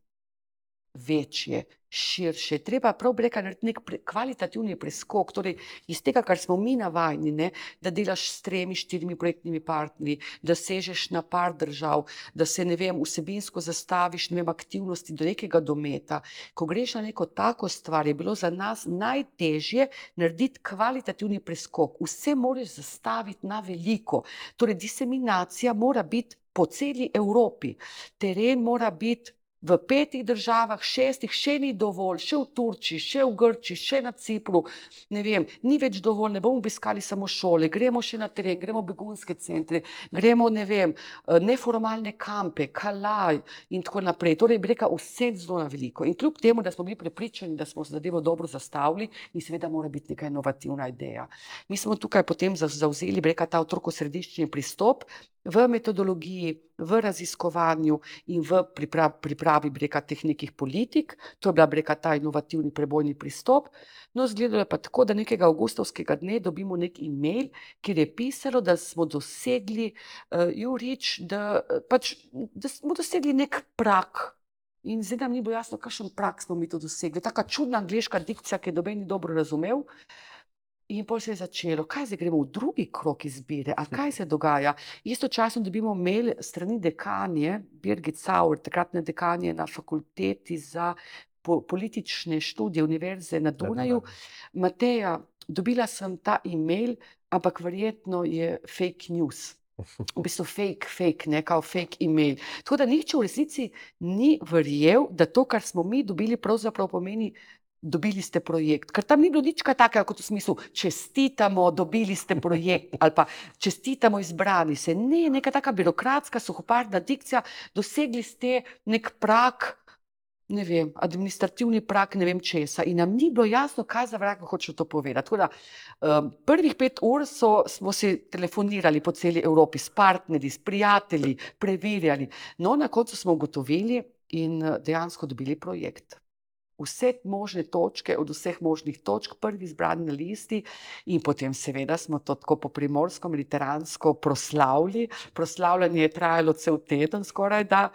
Speaker 4: večje, širše. Treba prav reka narediti nek pre, kvalitativni preskok, torej iz tega, kar smo mi navajeni, ne, da delaš s tremi, štirimi projektnimi partnerji, da sežeš na par držav, da se ne vem, vsebinsko zastaviš ne vem, aktivnosti do nekega dometa. Ko greš na neko tako stvar, je bilo za nas najtežje narediti kvalitativni preskok. Vse moraš zastaviti na veliko. Torej, diseminacija mora biti po celi Evropi. Teren mora biti v petih državah, šestih, še ni dovolj, še v Turčiji, še v Grčiji, še na Cipru, ne vem, ni več dovolj, ne bomo obiskali samo šole, gremo še na teren, gremo v begunske centre, gremo, ne vem, eh, neformalne kampe, kalaj in tako naprej. Torej, bi rekel, vse zelo na veliko. In kljub temu, da smo bili prepričani, da smo zadevo dobro zastavili, in seveda mora biti neka inovativna ideja. Mi smo tukaj potem zavzeli, bi rekel, ta otrokosrediščni pristop v metodologiji, v raziskovanju in v pripravi, pripravi bi rekel, teh nekih politik. To je bila bi rekel, ta inovativni prebojni pristop. No, izgledalo je pa tako, da nekega avgustovskega dne dobimo nek e-mail, kjer je pisalo, da smo dosegli, uh, Jurič, da, eh, pač, da smo dosegli nek prak. In zdaj nam ni bilo jasno, kakšen prak smo mi to dosegli. Taka čudna angliška dikcija, ki je noben ni dobro razumel. In potem se je začelo, kaj zdaj gremo v drugi krok izbire, a kaj se dogaja. Istočasno dobimo mail strani dekanje, Birgit Sauer, takratne dekanje na fakulteti za po, politične študije Univerze na Dunaju. Mateja, dobila sem ta e-mail, ampak verjetno je fake news. V bistvu fake, fake, ne kao fake e-mail. Tako da nihče v resnici ni verjel, da to, kar smo mi dobili, pravzaprav pomeni, dobili ste projekt. Ker tam ni bilo nič takega, kot v smislu, čestitamo, dobili ste projekt ali pa čestitamo, izbrali se. Ne, neka taka birokratska, suhoparna dikcija, dosegli ste nek prak. Ne vem, administrativni prak, ne vem česa. In nam ni bilo jasno, kaj za vraga hoče to povedati. Tako da, um, prvih pet ur so, smo si telefonirali po celi Evropi s partnerji, s prijatelji, preverjali. No, na koncu smo ugotovili in dejansko dobili projekt vse možne točke, od vseh možnih točk, prvi izbrani na listi, in potem, seveda, smo to tako po primorsko, mediteransko proslavili. Proslavljanje je trajalo cel teden, skoraj da,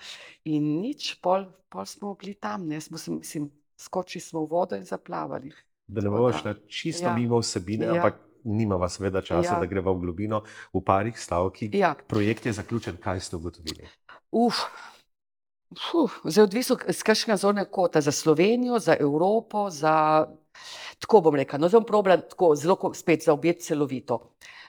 Speaker 4: in nič, pol, pol smo bili tam, ne, smo se, mislim, skočili smo v vodo in zaplavali.
Speaker 3: Da ne bomo
Speaker 4: da,
Speaker 3: šli čisto
Speaker 4: ja.
Speaker 3: mimo vsebine,
Speaker 4: Ja.
Speaker 3: ampak nimava seveda časa,
Speaker 4: Ja.
Speaker 3: da greva v globino v parih stavkih.
Speaker 4: Ja,
Speaker 3: Projekt je zaključen, kaj ste ugotovili?
Speaker 4: uf. Fuh, zdaj odvisno z kakšnega zornega kota, za Slovenijo, za Evropo, za. Tako bom rekel, no, zdaj bom probala tako zelo spet zaobjeti celovito.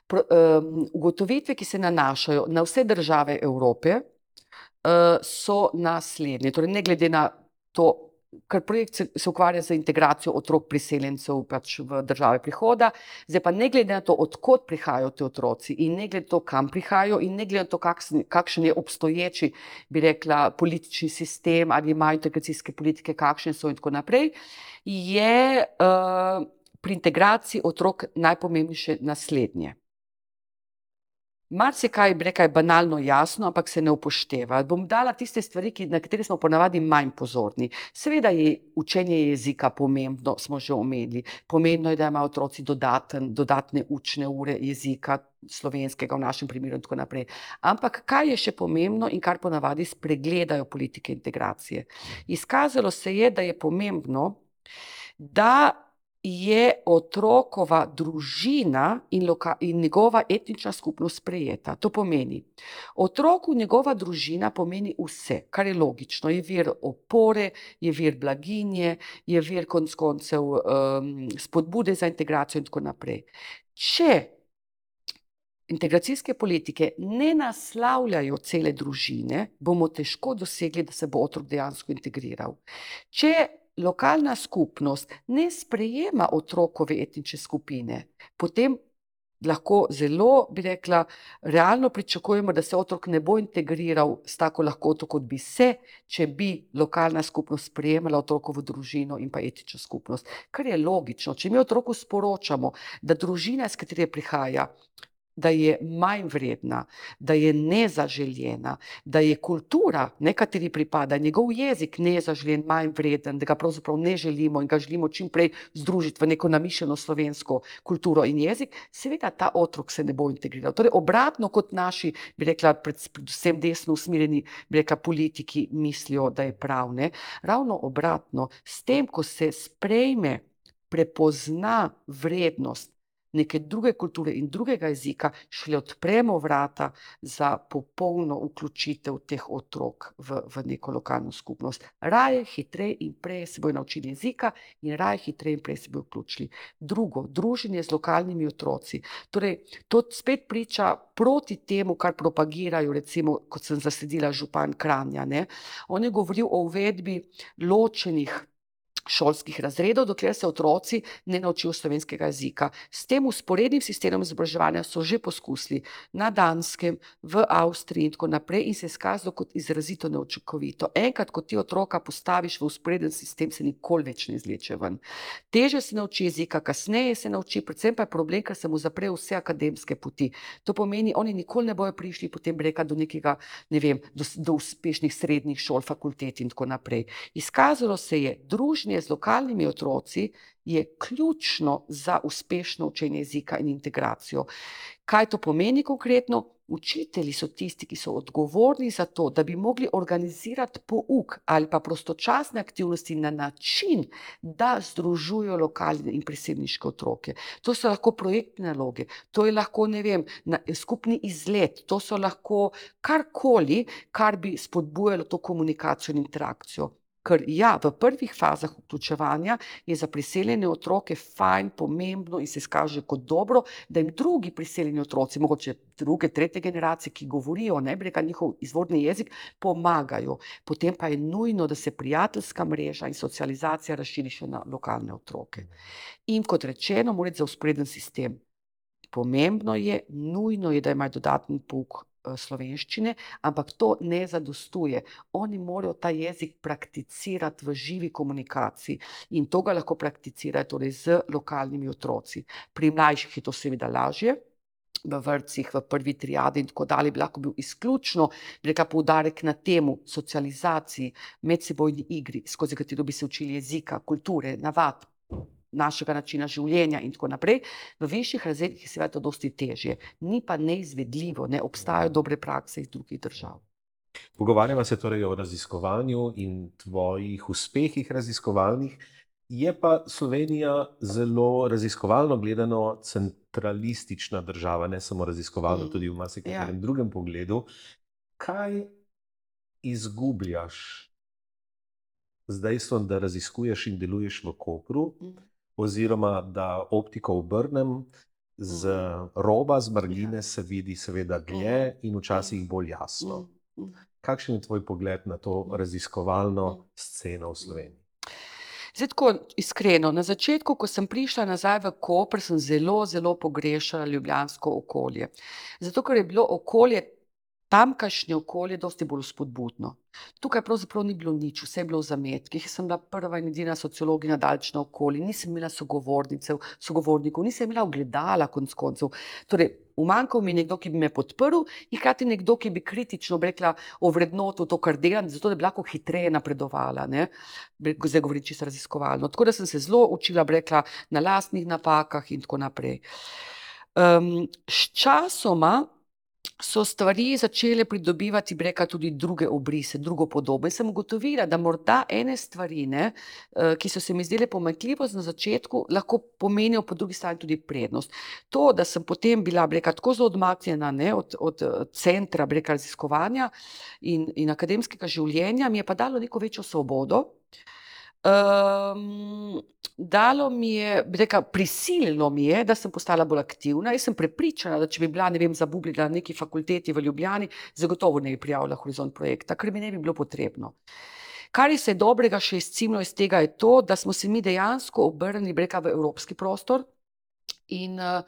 Speaker 4: Pro, um, ugotovitve, ki se nanašajo na vse države Evrope, uh, so naslednje. Torej, ne glede na to, ker projekt se, se ukvarja z integracijo otrok priseljencev pač v države prihoda, zdaj pa ne glede na to, odkot prihajajo ti otroci in ne glede na to, kam prihajajo in ne glede na to, kaksen, kakšen je obstoječi, bi rekla, politični sistem ali imajo integracijske politike, kakšne so in tako naprej, je uh, pri integraciji otrok najpomembnejše naslednje. Marsikaj bi rekla je banalno jasno, ampak se ne upošteva. Bom dala tiste stvari, na katere smo ponavadi manj pozorni. Seveda je učenje jezika pomembno, smo že omenili. Pomembno je, da imajo otroci dodaten, dodatne učne ure jezika, slovenskega v našem primeru in tako naprej. Ampak kaj je še pomembno in kar ponavadi spregledajo politike integracije? Izkazalo se je, da je pomembno, da je otrokova družina in, loka, in njegova etnična skupnost sprejeta. To pomeni, otroku njegova družina pomeni vse, kar je logično. Je vir opore, je vir blaginje, je vir konc koncev um, spodbude za integracijo in tako naprej. Če integracijske politike ne naslavljajo cele družine, bomo težko dosegli, da se bo otrok dejansko integriral. Če lokalna skupnost ne sprejema otrokove etnične skupine, potem lahko zelo, bi rekla, realno pričakujemo, da se otrok ne bo integriral s tako lahkoto, kot bi se, če bi lokalna skupnost sprejemala otrokovo družino in pa etično skupnost. Kar je logično, če mi otroku sporočamo, da družina, iz katere prihaja, da je manj vredna, da je nezaželjena, da je kultura, ne kateri pripada, njegov jezik nezaželjen, manj vreden, da ga pravzaprav ne želimo in ga želimo čim prej združiti v neko namišljeno slovensko kulturo in jezik, seveda ta otrok se ne bo integriral. Torej, obratno kot naši, bi rekla, pred- predvsem desno usmerjeni, bi rekla, politiki mislijo, da je prav, ne. Ravno obratno, s tem, ko se sprejme, prepozna vrednost neke druge kulture in drugega jezika, šele odpremo vrata za popolno vključitev teh otrok v, v neko lokalno skupnost. Raje, hitreje in prej se bojo naučili jezika in raje, hitreje in prej se bojo vključili. Drugo, druženje z lokalnimi otroci. Torej, to spet priča proti temu, kar propagirajo, recimo, kot sem zasledila župan Kranja, ne. On je govoril o uvedbi ločenih šolskih razredov, dokler se otroci ne naučijo slovenskega jezika. S tem vzporednim sistemom izobraževanja so že poskusili na Danskem, v Avstriji in tako naprej in se je izkazalo kot izrazito neučinkovito. Enkrat, ko ti otroka postaviš v vzporeden sistem, se nikoli več ne izvleče ven. Težje se nauči jezika, kasneje se nauči, predvsem pa je problem, ker se mu zapre vse akademske poti. To pomeni, oni nikoli ne bojo prišli potem reka do nekega, ne vem, do, do uspešnih srednjih šol, fakultet in tako naprej. Izkazalo se je, druženje z lokalnimi otroci je ključno za uspešno učenje jezika in integracijo. Kaj to pomeni konkretno? Učitelji so tisti, ki so odgovorni za to, da bi mogli organizirati pouk ali pa prostočasne aktivnosti na način, da združujejo lokalne in priselniške otroke. To so lahko projektne naloge, to je lahko, vem, na, skupni izlet, to so lahko karkoli, kar bi spodbujalo to komunikacijo in interakcijo. Ker ja, v prvih fazah vključevanja je za priseljene otroke fajn, pomembno in se izkaže kot dobro, da jim drugi priseljeni otroci, mogoče druge, tretje generacije, ki govorijo, ne bi rekla njihov izvorni jezik, pomagajo. Potem pa je nujno, da se prijateljska mreža in socializacija razširi še na lokalne otroke. In kot rečeno, mora iti za vzporeden sistem. Pomembno je, nujno je, da imajo dodatni pouk slovenščine, ampak to ne zadostuje. Oni morajo ta jezik prakticirati v živi komunikaciji in to ga lahko prakticirajo torej z lokalnimi otroci. Pri mlajših je to seveda lažje. V vrtcih, v prvi triadi, in tako dalje, bi lahko bil izključno bi rekla, poudarek na temu, socializaciji, medsebojni igri, skozi katero bi se učili jezika, kulture, navad, našega načina življenja in tako naprej. V višjih razredih je seveda to dosti težje, ni pa neizvedljivo, ne obstajajo dobre prakse iz drugih držav.
Speaker 3: Pogovarjamo se torej o raziskovanju in tvojih uspehih raziskovalnih. Je pa Slovenija zelo raziskovalno gledano centralistična država, ne samo raziskovalno,
Speaker 4: Mm,
Speaker 3: tudi v marsikaterem
Speaker 4: ja.
Speaker 3: drugem pogledu. Kaj izgubljaš z dejstvom, da raziskuješ in deluješ v Kopru,
Speaker 4: Mm.
Speaker 3: Oziroma da optiko obrnem, z roba, z margine se vidi seveda dlje in včasih bolj jasno.
Speaker 4: Mm.
Speaker 3: Kakšen je tvoj pogled na to raziskovalno sceno v Sloveniji?
Speaker 4: Zdaj, tako iskreno, na začetku, ko sem prišla nazaj v Koper, sem zelo, zelo pogrešala ljubljansko okolje. Zato, ker je bilo okolje, tamkajšnje okolje, dosti bolj spodbudno. Tukaj pravzaprav ni bilo nič, vse je bilo v zametkih. Jaz sem bila prva in edina sociologinja daleč naokoli, nisem imela sogovornicev, sogovornikov, nisem imela ogledala konc koncev. Torej, umanjkal mi je nekdo, ki bi me podprl, in hkrati nekdo, ki bi kritično bi rekla, ovrednotil to, kar delam, zato da bi lahko hitreje napredovala. Ne? Zdaj govorim čisto raziskovalno. Tako da sem se zelo učila, bi rekla, na lastnih napakah in tako naprej. Um, sčasoma so stvari začele pridobivati, bi rekla, tudi druge obrise, drugo podobo. In sem ugotovila, da morda ene stvari, ne, eh, ki so se mi zdele pomanjkljivost na začetku, lahko pomenijo po drugi strani tudi prednost. To, da sem potem bila, bi rekla, tako zelo odmaknjena ne, od, od eh, centra, bi rekla, raziskovanja in, in akademskega življenja, mi je pa dalo neko večjo svobodo. Um, dalo mi je, bi rekla, prisililo mi je, da sem postala bolj aktivna. Jaz sem prepričana, da če bi bila, ne vem, zabublila na neki fakulteti v Ljubljani, zagotovo ne bi prijavila Horizont projekta, ker mi ne bi bilo potrebno. Kar je se dobrega še izcimilo iz tega, je to, da smo se mi dejansko obrnili, bi rekla, v evropski prostor in uh,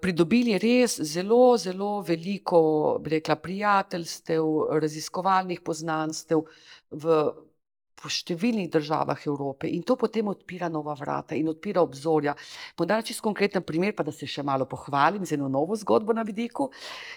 Speaker 4: pridobili res zelo, zelo veliko, bi rekla, prijateljstev, raziskovalnih poznanstev v v številnih državah Evrope in to potem odpira nova vrata in odpira obzorja. Podam čisto konkreten primer, pa da se še malo pohvalim z eno novo zgodbo na vidiku.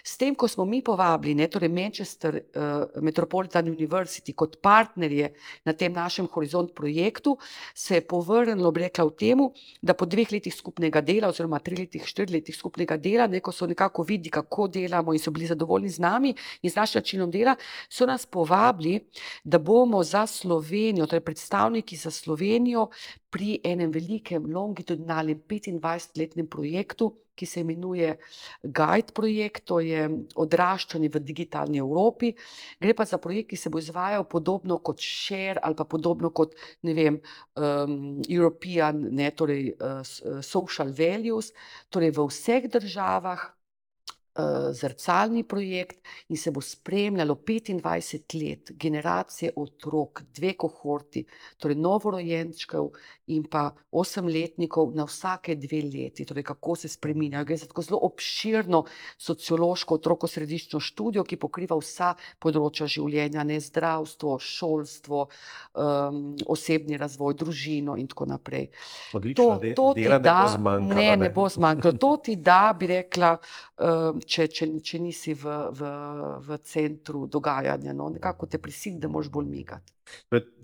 Speaker 4: S tem, ko smo mi povabili, ne, torej Manchester uh, Metropolitan University kot partnerje na tem našem Horizont projektu, se je povrnilo, rekla, v temu, da po dveh letih skupnega dela, oziroma tri letih, štiri letih skupnega dela, neko so nekako videli, kako delamo in so bili zadovoljni z nami in z našim načinom dela, so nas povabili, da bomo za Slovenijo, torej predstavniki za Slovenijo, pri enem velikem, longitudinalnem 25-letnem projektu, ki se imenuje Guide projekt, to je odraščanje v digitalni Evropi. Gre pa za projekt, ki se bo izvajal podobno kot Share ali pa podobno kot vem, um, European, ne, torej uh, uh, Social Values, torej v vseh državah. Zrcalni projekt in se bo spremljalo 25 let, generacije otrok, dve kohorti, torej novorojenčkov in pa osemletnikov na vsake dve leti, torej kako se spreminjajo. Gre za tako zelo obširno sociološko otrokosrediščno študijo, ki pokriva vsa področja življenja, ne zdravstvo, šolstvo, um, osebni razvoj, družino in tako naprej.
Speaker 3: Odlično,
Speaker 4: To, to ti
Speaker 3: dela
Speaker 4: da, ne ne. bo zmanjkalo. To ti da, bi rekla, um, če, če, če nisi v, v, v centru dogajanja. No? Nekako te prisili, da moraš bolj migati.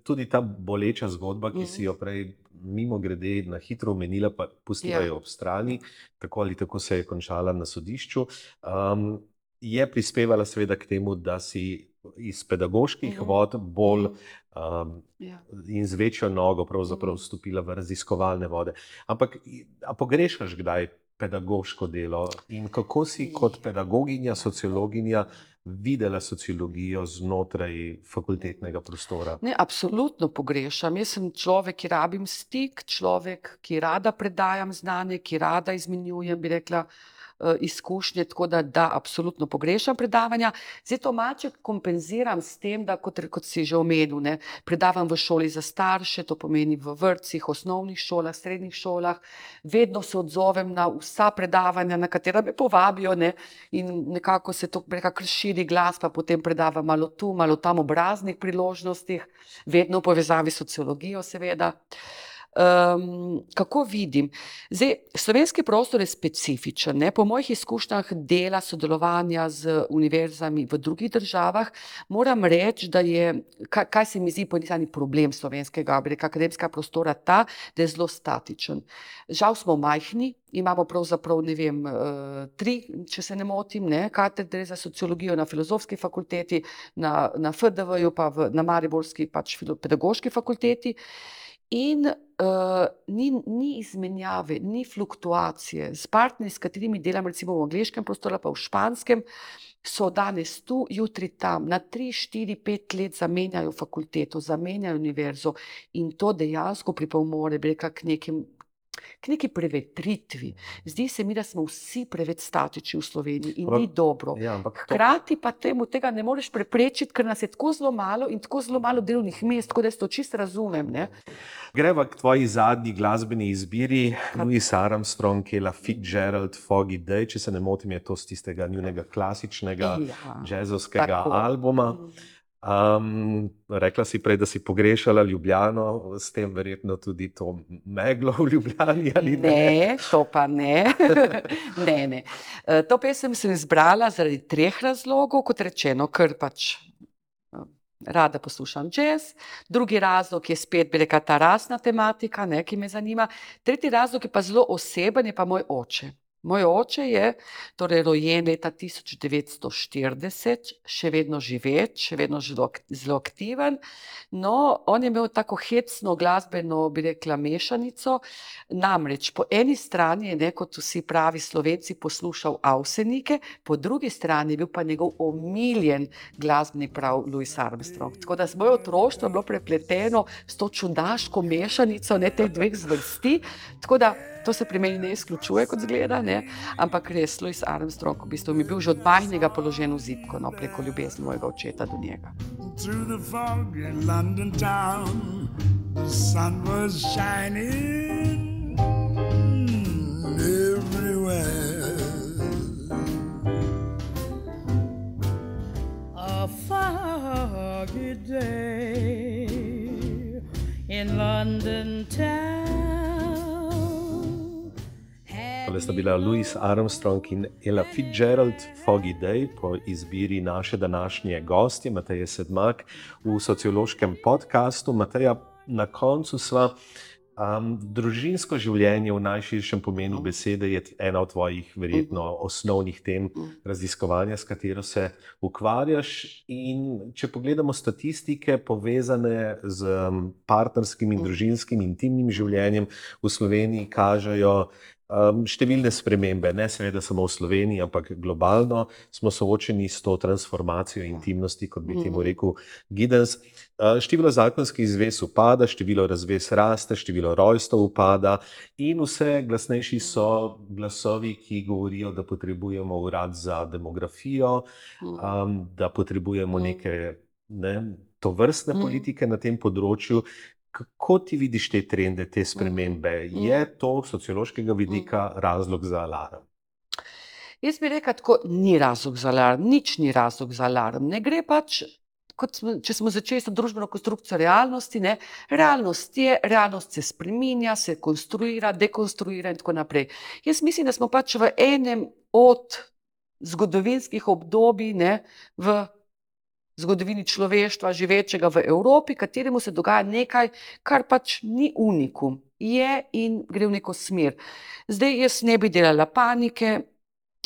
Speaker 3: Tudi ta boleča zgodba, ki
Speaker 4: Mhm.
Speaker 3: si jo prej mimo grede na hitro omenila, pa pustila
Speaker 4: Ja.
Speaker 3: jo ob strani, tako ali tako se je končala na sodišču, um, je prispevala seveda k temu, da si iz pedagoških
Speaker 4: Mhm.
Speaker 3: vod bolj
Speaker 4: Mhm.
Speaker 3: um,
Speaker 4: Ja.
Speaker 3: in z večjo nogo pravzaprav
Speaker 4: Mhm.
Speaker 3: vstopila v raziskovalne vode. Ampak a pogrešaš kdaj pedagoško delo in kako si kot pedagoginja, sociologinja videla sociologijo znotraj fakultetnega prostora?
Speaker 4: Ne, absolutno pogrešam. Jaz sem človek, ki rabim stik, človek, ki rada predajam znanje, ki rada izmenjujem, bi rekla, eh, izkušnje, tako da, da absolutno pogrešam predavanja. Zdaj to malček kompenziram s tem, da kot, kot si že omenil, ne, predavam v šoli za starše, to pomeni v vrtcih, osnovnih šolah, srednjih šolah. Vedno se odzovem na vsa predavanja, na katera me povabijo ne, in nekako se to nekako širi glas, pa potem predavam malo tu, malo tam ob raznih priložnostih, vedno v povezavi s sociologijo, seveda. Um, kako vidim? Zdaj, slovenski prostor je specifičen. Ne? Po mojih izkušnjah dela, sodelovanja z univerzami v drugih državah, moram reči, da je, kaj, kaj se mi zdi po eni strani problem slovenskega bi rekel, akademskega prostora, ta, da je zelo statičen. Žal smo majhni, imamo pravzaprav ne vem, eh, tri, če se ne motim, ne, katedre za sociologijo na filozofski fakulteti, na, na FDV-ju, pa v, na Mariborski pač pedagoški fakulteti. In uh, ni, ni izmenjave, ni fluktuacije. S partnerji, s katerimi delam, recimo v angliškem prostoru, pa v španskem, so danes tu, jutri tam, na 3, 4, 5 let zamenjajo fakulteto, zamenjajo univerzo in to dejansko pripomore, bi rekla, k nekim. K neki prevetritvi. Zdi se mi, da smo vsi preveč statični v Sloveniji in
Speaker 3: Ampak-
Speaker 4: ni dobro.
Speaker 3: Ja, to,
Speaker 4: Hkrati pa temu tega ne moreš preprečiti, ker nas je tako zelo malo in tako zelo malo delovnih mest, tako da jaz to čisto razumem. Ne?
Speaker 3: greva k tvoji zadnji glasbeni izbiri, Louis Armstrong, Kela Fitzgerald, Foggy Day, če se ne motim, je to z tistega njunega klasičnega
Speaker 4: Ja,
Speaker 3: jazzovskega
Speaker 4: tako.
Speaker 3: albuma. Um, rekla si prej, da si pogrešala Ljubljano, s tem verjetno tudi to meglo v Ljubljani. ali
Speaker 4: Ne, to pa ne. ne, ne. To pesem sem izbrala zaradi treh razlogov, kot rečeno, ker pač e, rada poslušam jazz, drugi razlog je spet bi rekla ta rasna tematika, ne, ki me zanima, tretji razlog je pa zelo oseben, je pa moj oče. Moj oče je torej rojen leta 1940, še vedno živeč, še vedno zelo, zelo aktiven. No, on je imel tako hecno glasbeno, bi rekla, mešanico. Namreč po eni strani je, ne, kot vsi pravi slovenci, poslušal Avsenike, po drugi strani je bil pa njegov omiljen glasbeni prav Louis Armstrong. Tako da moje otroštvo je bilo prepleteno s to čudaško mešanico ne, teh dveh zvrsti. Tako da to se pri meni ne izključuje, kot zgleda, ne, ampak res Louis Armstrong v bistvu mi je bil že od majhnega položen v zipko, no, preko ljubezni mojega očeta do njega.
Speaker 6: through the foggy London town. The sun was shining everywhere.
Speaker 5: A foggy day
Speaker 1: in London town.
Speaker 3: Tole sta bila Louis Armstrong in Ella Fitzgerald, Foggy Day, po izbiri naše današnje gostje, Mateje Sedmak, v sociološkem podkastu. Mateja, na koncu sva. Um, družinsko življenje v najširšem pomenu besede je ena od tvojih, verjetno, osnovnih tem raziskovanja, s katero se ukvarjaš. In če pogledamo statistike, povezane z um, partnerskim in družinskim intimnim življenjem v Sloveniji, kažejo um, številne spremembe, ne seveda samo v Sloveniji, ampak globalno smo soočeni s to transformacijo intimnosti, kot bi temu rekel Giddens. Uh, število zakonskih zvez upada, število razvez raste, število rojstev upada, in vse glasnejši so glasovi, ki govorijo, da potrebujemo urad za demografijo, um, da potrebujemo neke ne, to vrstne politike na tem področju. Kako ti vidiš te trende, te spremembe? Je to z sociološkega vidika razlog za alarm?
Speaker 4: Jaz bi rekel, tako ni razlog za alarm, nič ni razlog za alarm. Ne gre pač, smo, če smo začeli s to družbeno konstrukcijo realnosti, ne, realnost je, realnost se spreminja, se konstruira, dekonstruira in tako naprej. Jaz mislim, da smo pač v enem od zgodovinskih obdobij, ne, v zgodovini človeštva, živečega v Evropi, kateremu se dogaja nekaj, kar pač ni unikum, je in gre v neko smer. Zdaj jaz ne bi delala panike.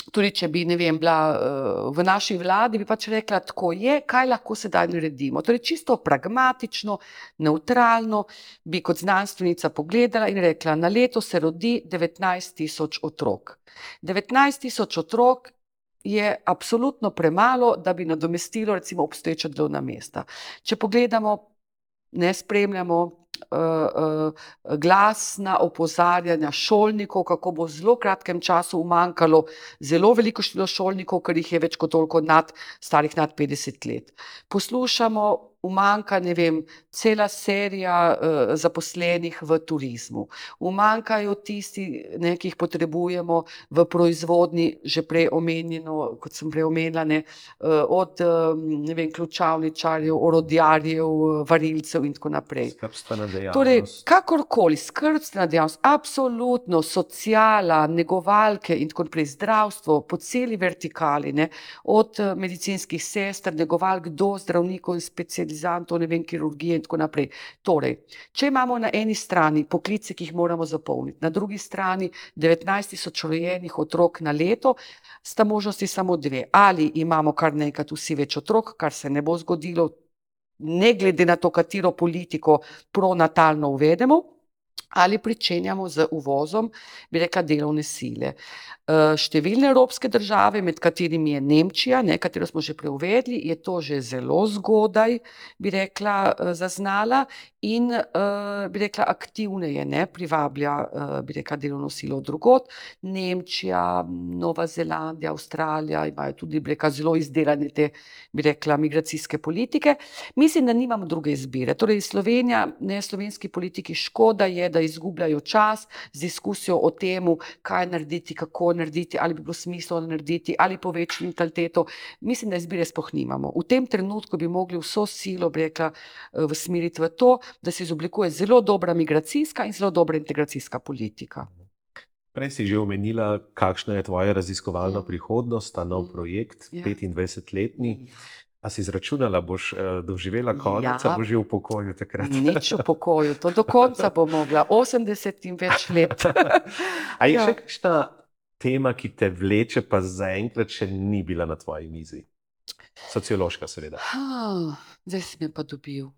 Speaker 4: Tudi, če bi vem, bila uh, v naši vladi, bi pač rekla, tako je, kaj lahko sedaj naredimo. Torej, čisto pragmatično, neutralno bi kot znanstvenica pogledala in rekla, na leto se rodi 19 tisoč otrok. 19 tisoč otrok je absolutno premalo, da bi nadomestilo recimo obstoječa delovna mesta. Če pogledamo, ne spremljamo uh, uh, glasna opozarjanja šolnikov, kako bo v zelo kratkem času umanjkalo zelo veliko število šolnikov, ker jih je več kot toliko nad, starih nad 50 let. Poslušamo, umanjka, ne vem, cela serija uh, zaposlenih v turizmu. Umanjkajo tisti, ne, ki jih potrebujemo v proizvodni, že prej omenjeno, kot sem prej omenila, ne, uh, od um, vem, ključavničarjev, orodjarjev, varilcev in tako naprej.
Speaker 3: Skrbstvena dejavnost.
Speaker 4: Torej, kakorkoli, skrbstvena dejavnost, absolutno, sociala, negovalke in tako naprej, zdravstvo po celi vertikali, ne, od medicinskih sester, negovalk do zdravnikov in specializantov, ne vem, kirurgije in tako naprej. Torej, če imamo na eni strani poklice, ki jih moramo zapolniti, na drugi strani 19 tisoč rojenih otrok na leto, sta možnosti samo dve. Ali imamo kar nekaj vsi več otrok, kar se ne bo zgodilo, ne glede na to, katero politiko pronatalno uvedemo, ali pričenjamo z uvozom, bi rekla, delovne sile. Eh, Številne evropske države, med katerimi je Nemčija, ne, katero smo že preuvedli, je to že zelo zgodaj, bi rekla, eh, zaznala in eh, bi rekla, aktivneje ne, privablja, bi rekla, delovno silo drugot. Nemčija, Nova Zelandija, Avstralija imajo tudi, bi rekla, zelo izdelane te, bi rekla, migracijske politike. Mislim, da nimamo druge izbire. Torej, Slovenija, ne slovenski politiki, škoda je, da izgubljajo čas z diskusijo o tem, kaj narediti, kako narediti, ali bi bilo smiselno narediti, ali povečati mentaliteto. Mislim, da izbire sploh nimamo. V tem trenutku bi mogli vso silo, bi rekla, usmeriti v to, da se izoblikuje zelo dobra migracijska in zelo dobra integracijska politika.
Speaker 3: Prej si že omenila, kakšna je tvoja raziskovalna
Speaker 4: Ja.
Speaker 3: prihodnost, ta nov
Speaker 4: Mm.
Speaker 3: projekt,
Speaker 4: Ja.
Speaker 3: 25-letni. A si izračunala, boš eh, doživela konec,
Speaker 4: Ja.
Speaker 3: boš že v pokoju takrat?
Speaker 4: Nič v pokoju, to do konca bom mogla, 80 in več let.
Speaker 3: A je
Speaker 4: Ja.
Speaker 3: še kakšna tema, ki te vleče, pa zaenkrat še ni bila na tvoji mizi? Sociološka, seveda.
Speaker 4: Ha, zdaj si me pa dobil.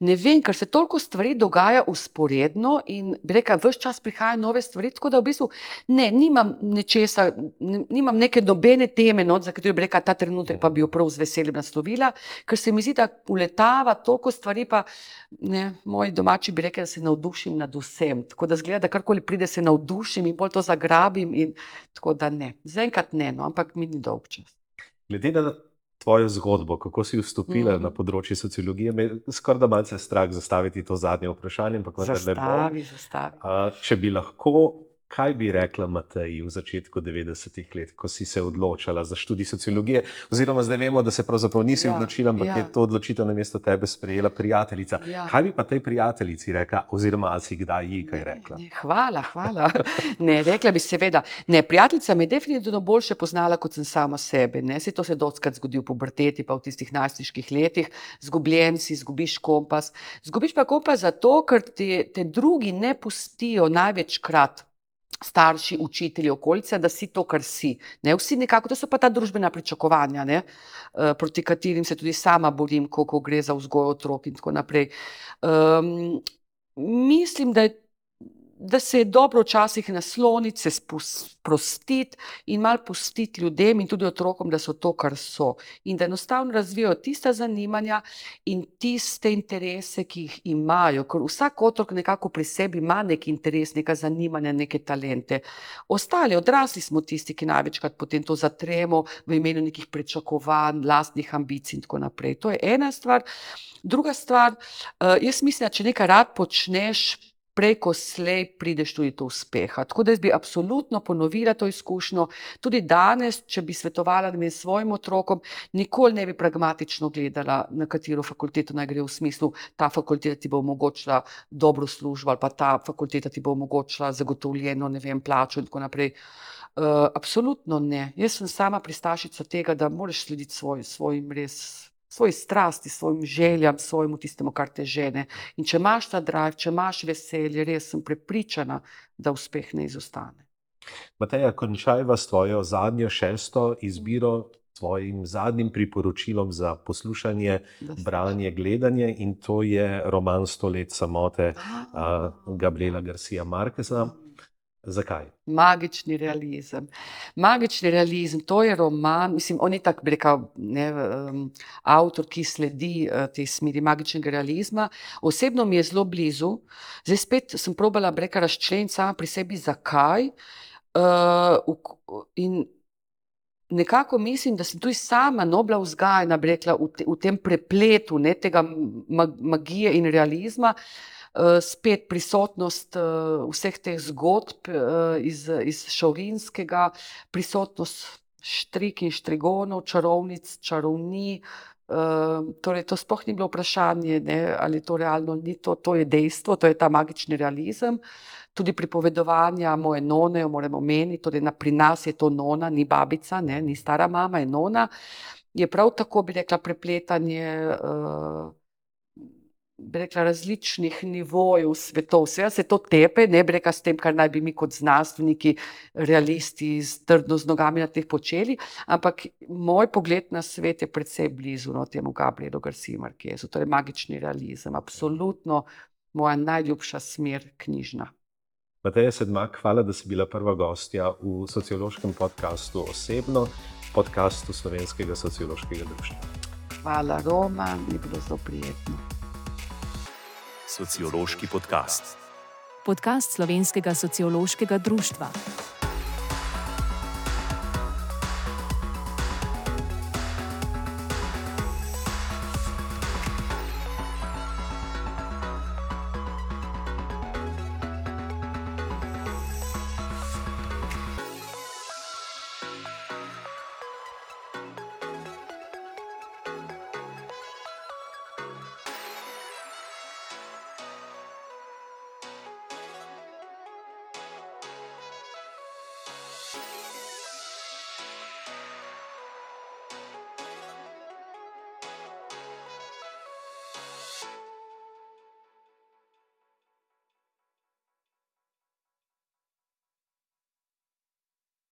Speaker 4: Ne vem, ker se toliko stvari dogaja usporedno in bi rekla, vse čas prihajajo nove stvari, tako da v bistvu ne, nimam nečesa, nimam neke nobene teme, no, za katero bi rekla, ta trenutek pa bi jo prav z veseljem naslovila, ker se mi zdi, da uletava toliko stvari, pa ne, moji domači bi rekli, da se navdušim nad vsem. Tako da zgleda, da karkoli pride, se navdušim in bolj to zagrabim in tako da ne. Zaenkrat ne, no, ampak mi ni dolg čas.
Speaker 3: Glede na tvojo zgodbo, kako si vstopila
Speaker 4: Mhm.
Speaker 3: na področje sociologije, me skoraj da malce strah zastaviti to zadnje vprašanje, ampak vendarle bom.
Speaker 4: Zastavi, zastavi.
Speaker 3: A, Če bi lahko Kaj bi rekla Mateji v začetku 90-ih let, ko si se odločila za študij sociologije? Oziroma, zdaj vemo, da se pravzaprav nisi
Speaker 4: Ja,
Speaker 3: odločila, ampak
Speaker 4: ja.
Speaker 3: je to odločitev na mesto tebe sprejela prijateljica.
Speaker 4: Ja.
Speaker 3: Kaj bi pa tej prijateljici rekla, oziroma ali si kdaj ji kaj rekla?
Speaker 4: Ne, hvala, hvala. Ne, rekla bi seveda. Ne, prijateljica me je definitivno boljše poznala kot sem sama sebe. Ne. Se to se doskrat zgodi v puberteti, pa v tistih najstniških letih. Zgubljen si, zgubiš kompas. Zgubiš pa kompas zato, ker te, te drugi ne pustijo največkrat. Starši, učitelji, okolica, da si to, kar si. Ne, vsi nekako, to so pa ta družbena pričakovanja, ne, eh, proti katerim se tudi sama borim, ko, ko gre za vzgojo otrok in tako naprej. Um, mislim, da, je, da se je dobro včasih nasloniti, se sprostiti in malo pustiti ljudem in tudi otrokom, da so to, kar so. In da enostavno razvijajo tista zanimanja in tiste interese, ki jih imajo. Ker vsak otrok nekako pri sebi ima neki interes, neka zanimanja, neke talente. Ostali, odrasli smo tisti, ki največkrat potem to zatremo v imenu nekih pričakovanj, lastnih ambicij in tako naprej. To je ena stvar. Druga stvar, eh, jaz mislim, da če nekaj rad počneš, preko slej prideš tudi do uspeha. Tako da jaz bi absolutno ponovila to izkušnjo. Tudi danes, če bi svetovala vem, svojim otrokom, nikoli ne bi pragmatično gledala, na katero fakulteto naj gre v smislu, ta fakulteta ti bo omogočila dobro službo ali pa ta fakulteta ti bo omogočila zagotovljeno, ne vem, plačo in tako naprej. Uh, absolutno ne. Jaz sem sama pristašica tega, da moraš slediti svoj, svojim res. Svoji strasti, svojim željam, svojemu tistemu, kar te žene. In če imaš ta drive, če imaš veselje, res sem prepričana, da uspeh ne izostane.
Speaker 3: Mateja, končajva s tvojo zadnjo šesto izbiro, tvojim zadnjim priporočilom za poslušanje, branje, gledanje in to je roman Sto let samote uh, Gabriela Garcia Marqueza. Zakaj?
Speaker 4: Magični realizem. Magični realizem, to je roman, mislim, on je tak, bi rekel, ne, um, avtor, ki sledi uh, tej smeri magičnega realizma. Osebno mi je zelo blizu. Zdaj spet sem probala, bi rekla, razčleniti sama pri sebi, zakaj. Uh, in nekako mislim, da sem tudi sama no, bila vzgajena, rekla, v, te, v tem prepletu ne, tega mag, magije in realizma. Uh, spet prisotnost uh, vseh teh zgodb uh, iz, iz Šaurinskega, prisotnost štrik in štrigonov, čarovnic, čarovni. Uh, torej, to sploh ni bilo vprašanje, ne, ali to realno ni, to, to je dejstvo, to je ta magični realizem. Tudi pripovedovanja moje none, jo moramo omeniti, torej na, pri nas je to nona, ni babica, ne, ni stara mama, je nona. Je prav tako, bi rekla, prepletanje. Uh, bi rekla, različnih nivojev svetov. Seveda se to tepe, ne bi rekla s tem, kar naj bi mi kot znanstveniki, realisti, z trdno z nogami na teh počeli, ampak moj pogled na svet je precej blizu no, temu Gabrielu Garcia Marquezu, to je magični realizem, absolutno moja najljubša smer knjižna.
Speaker 3: Mateja Sedmak, hvala, da si bila prva gostja v sociološkem podkastu Osebno, podkastu Slovenskega sociološkega društva.
Speaker 4: Hvala, Roman, mi je bilo zelo prijetno.
Speaker 7: Sociološki podcast.
Speaker 2: Podcast Slovenskega sociološkega društva.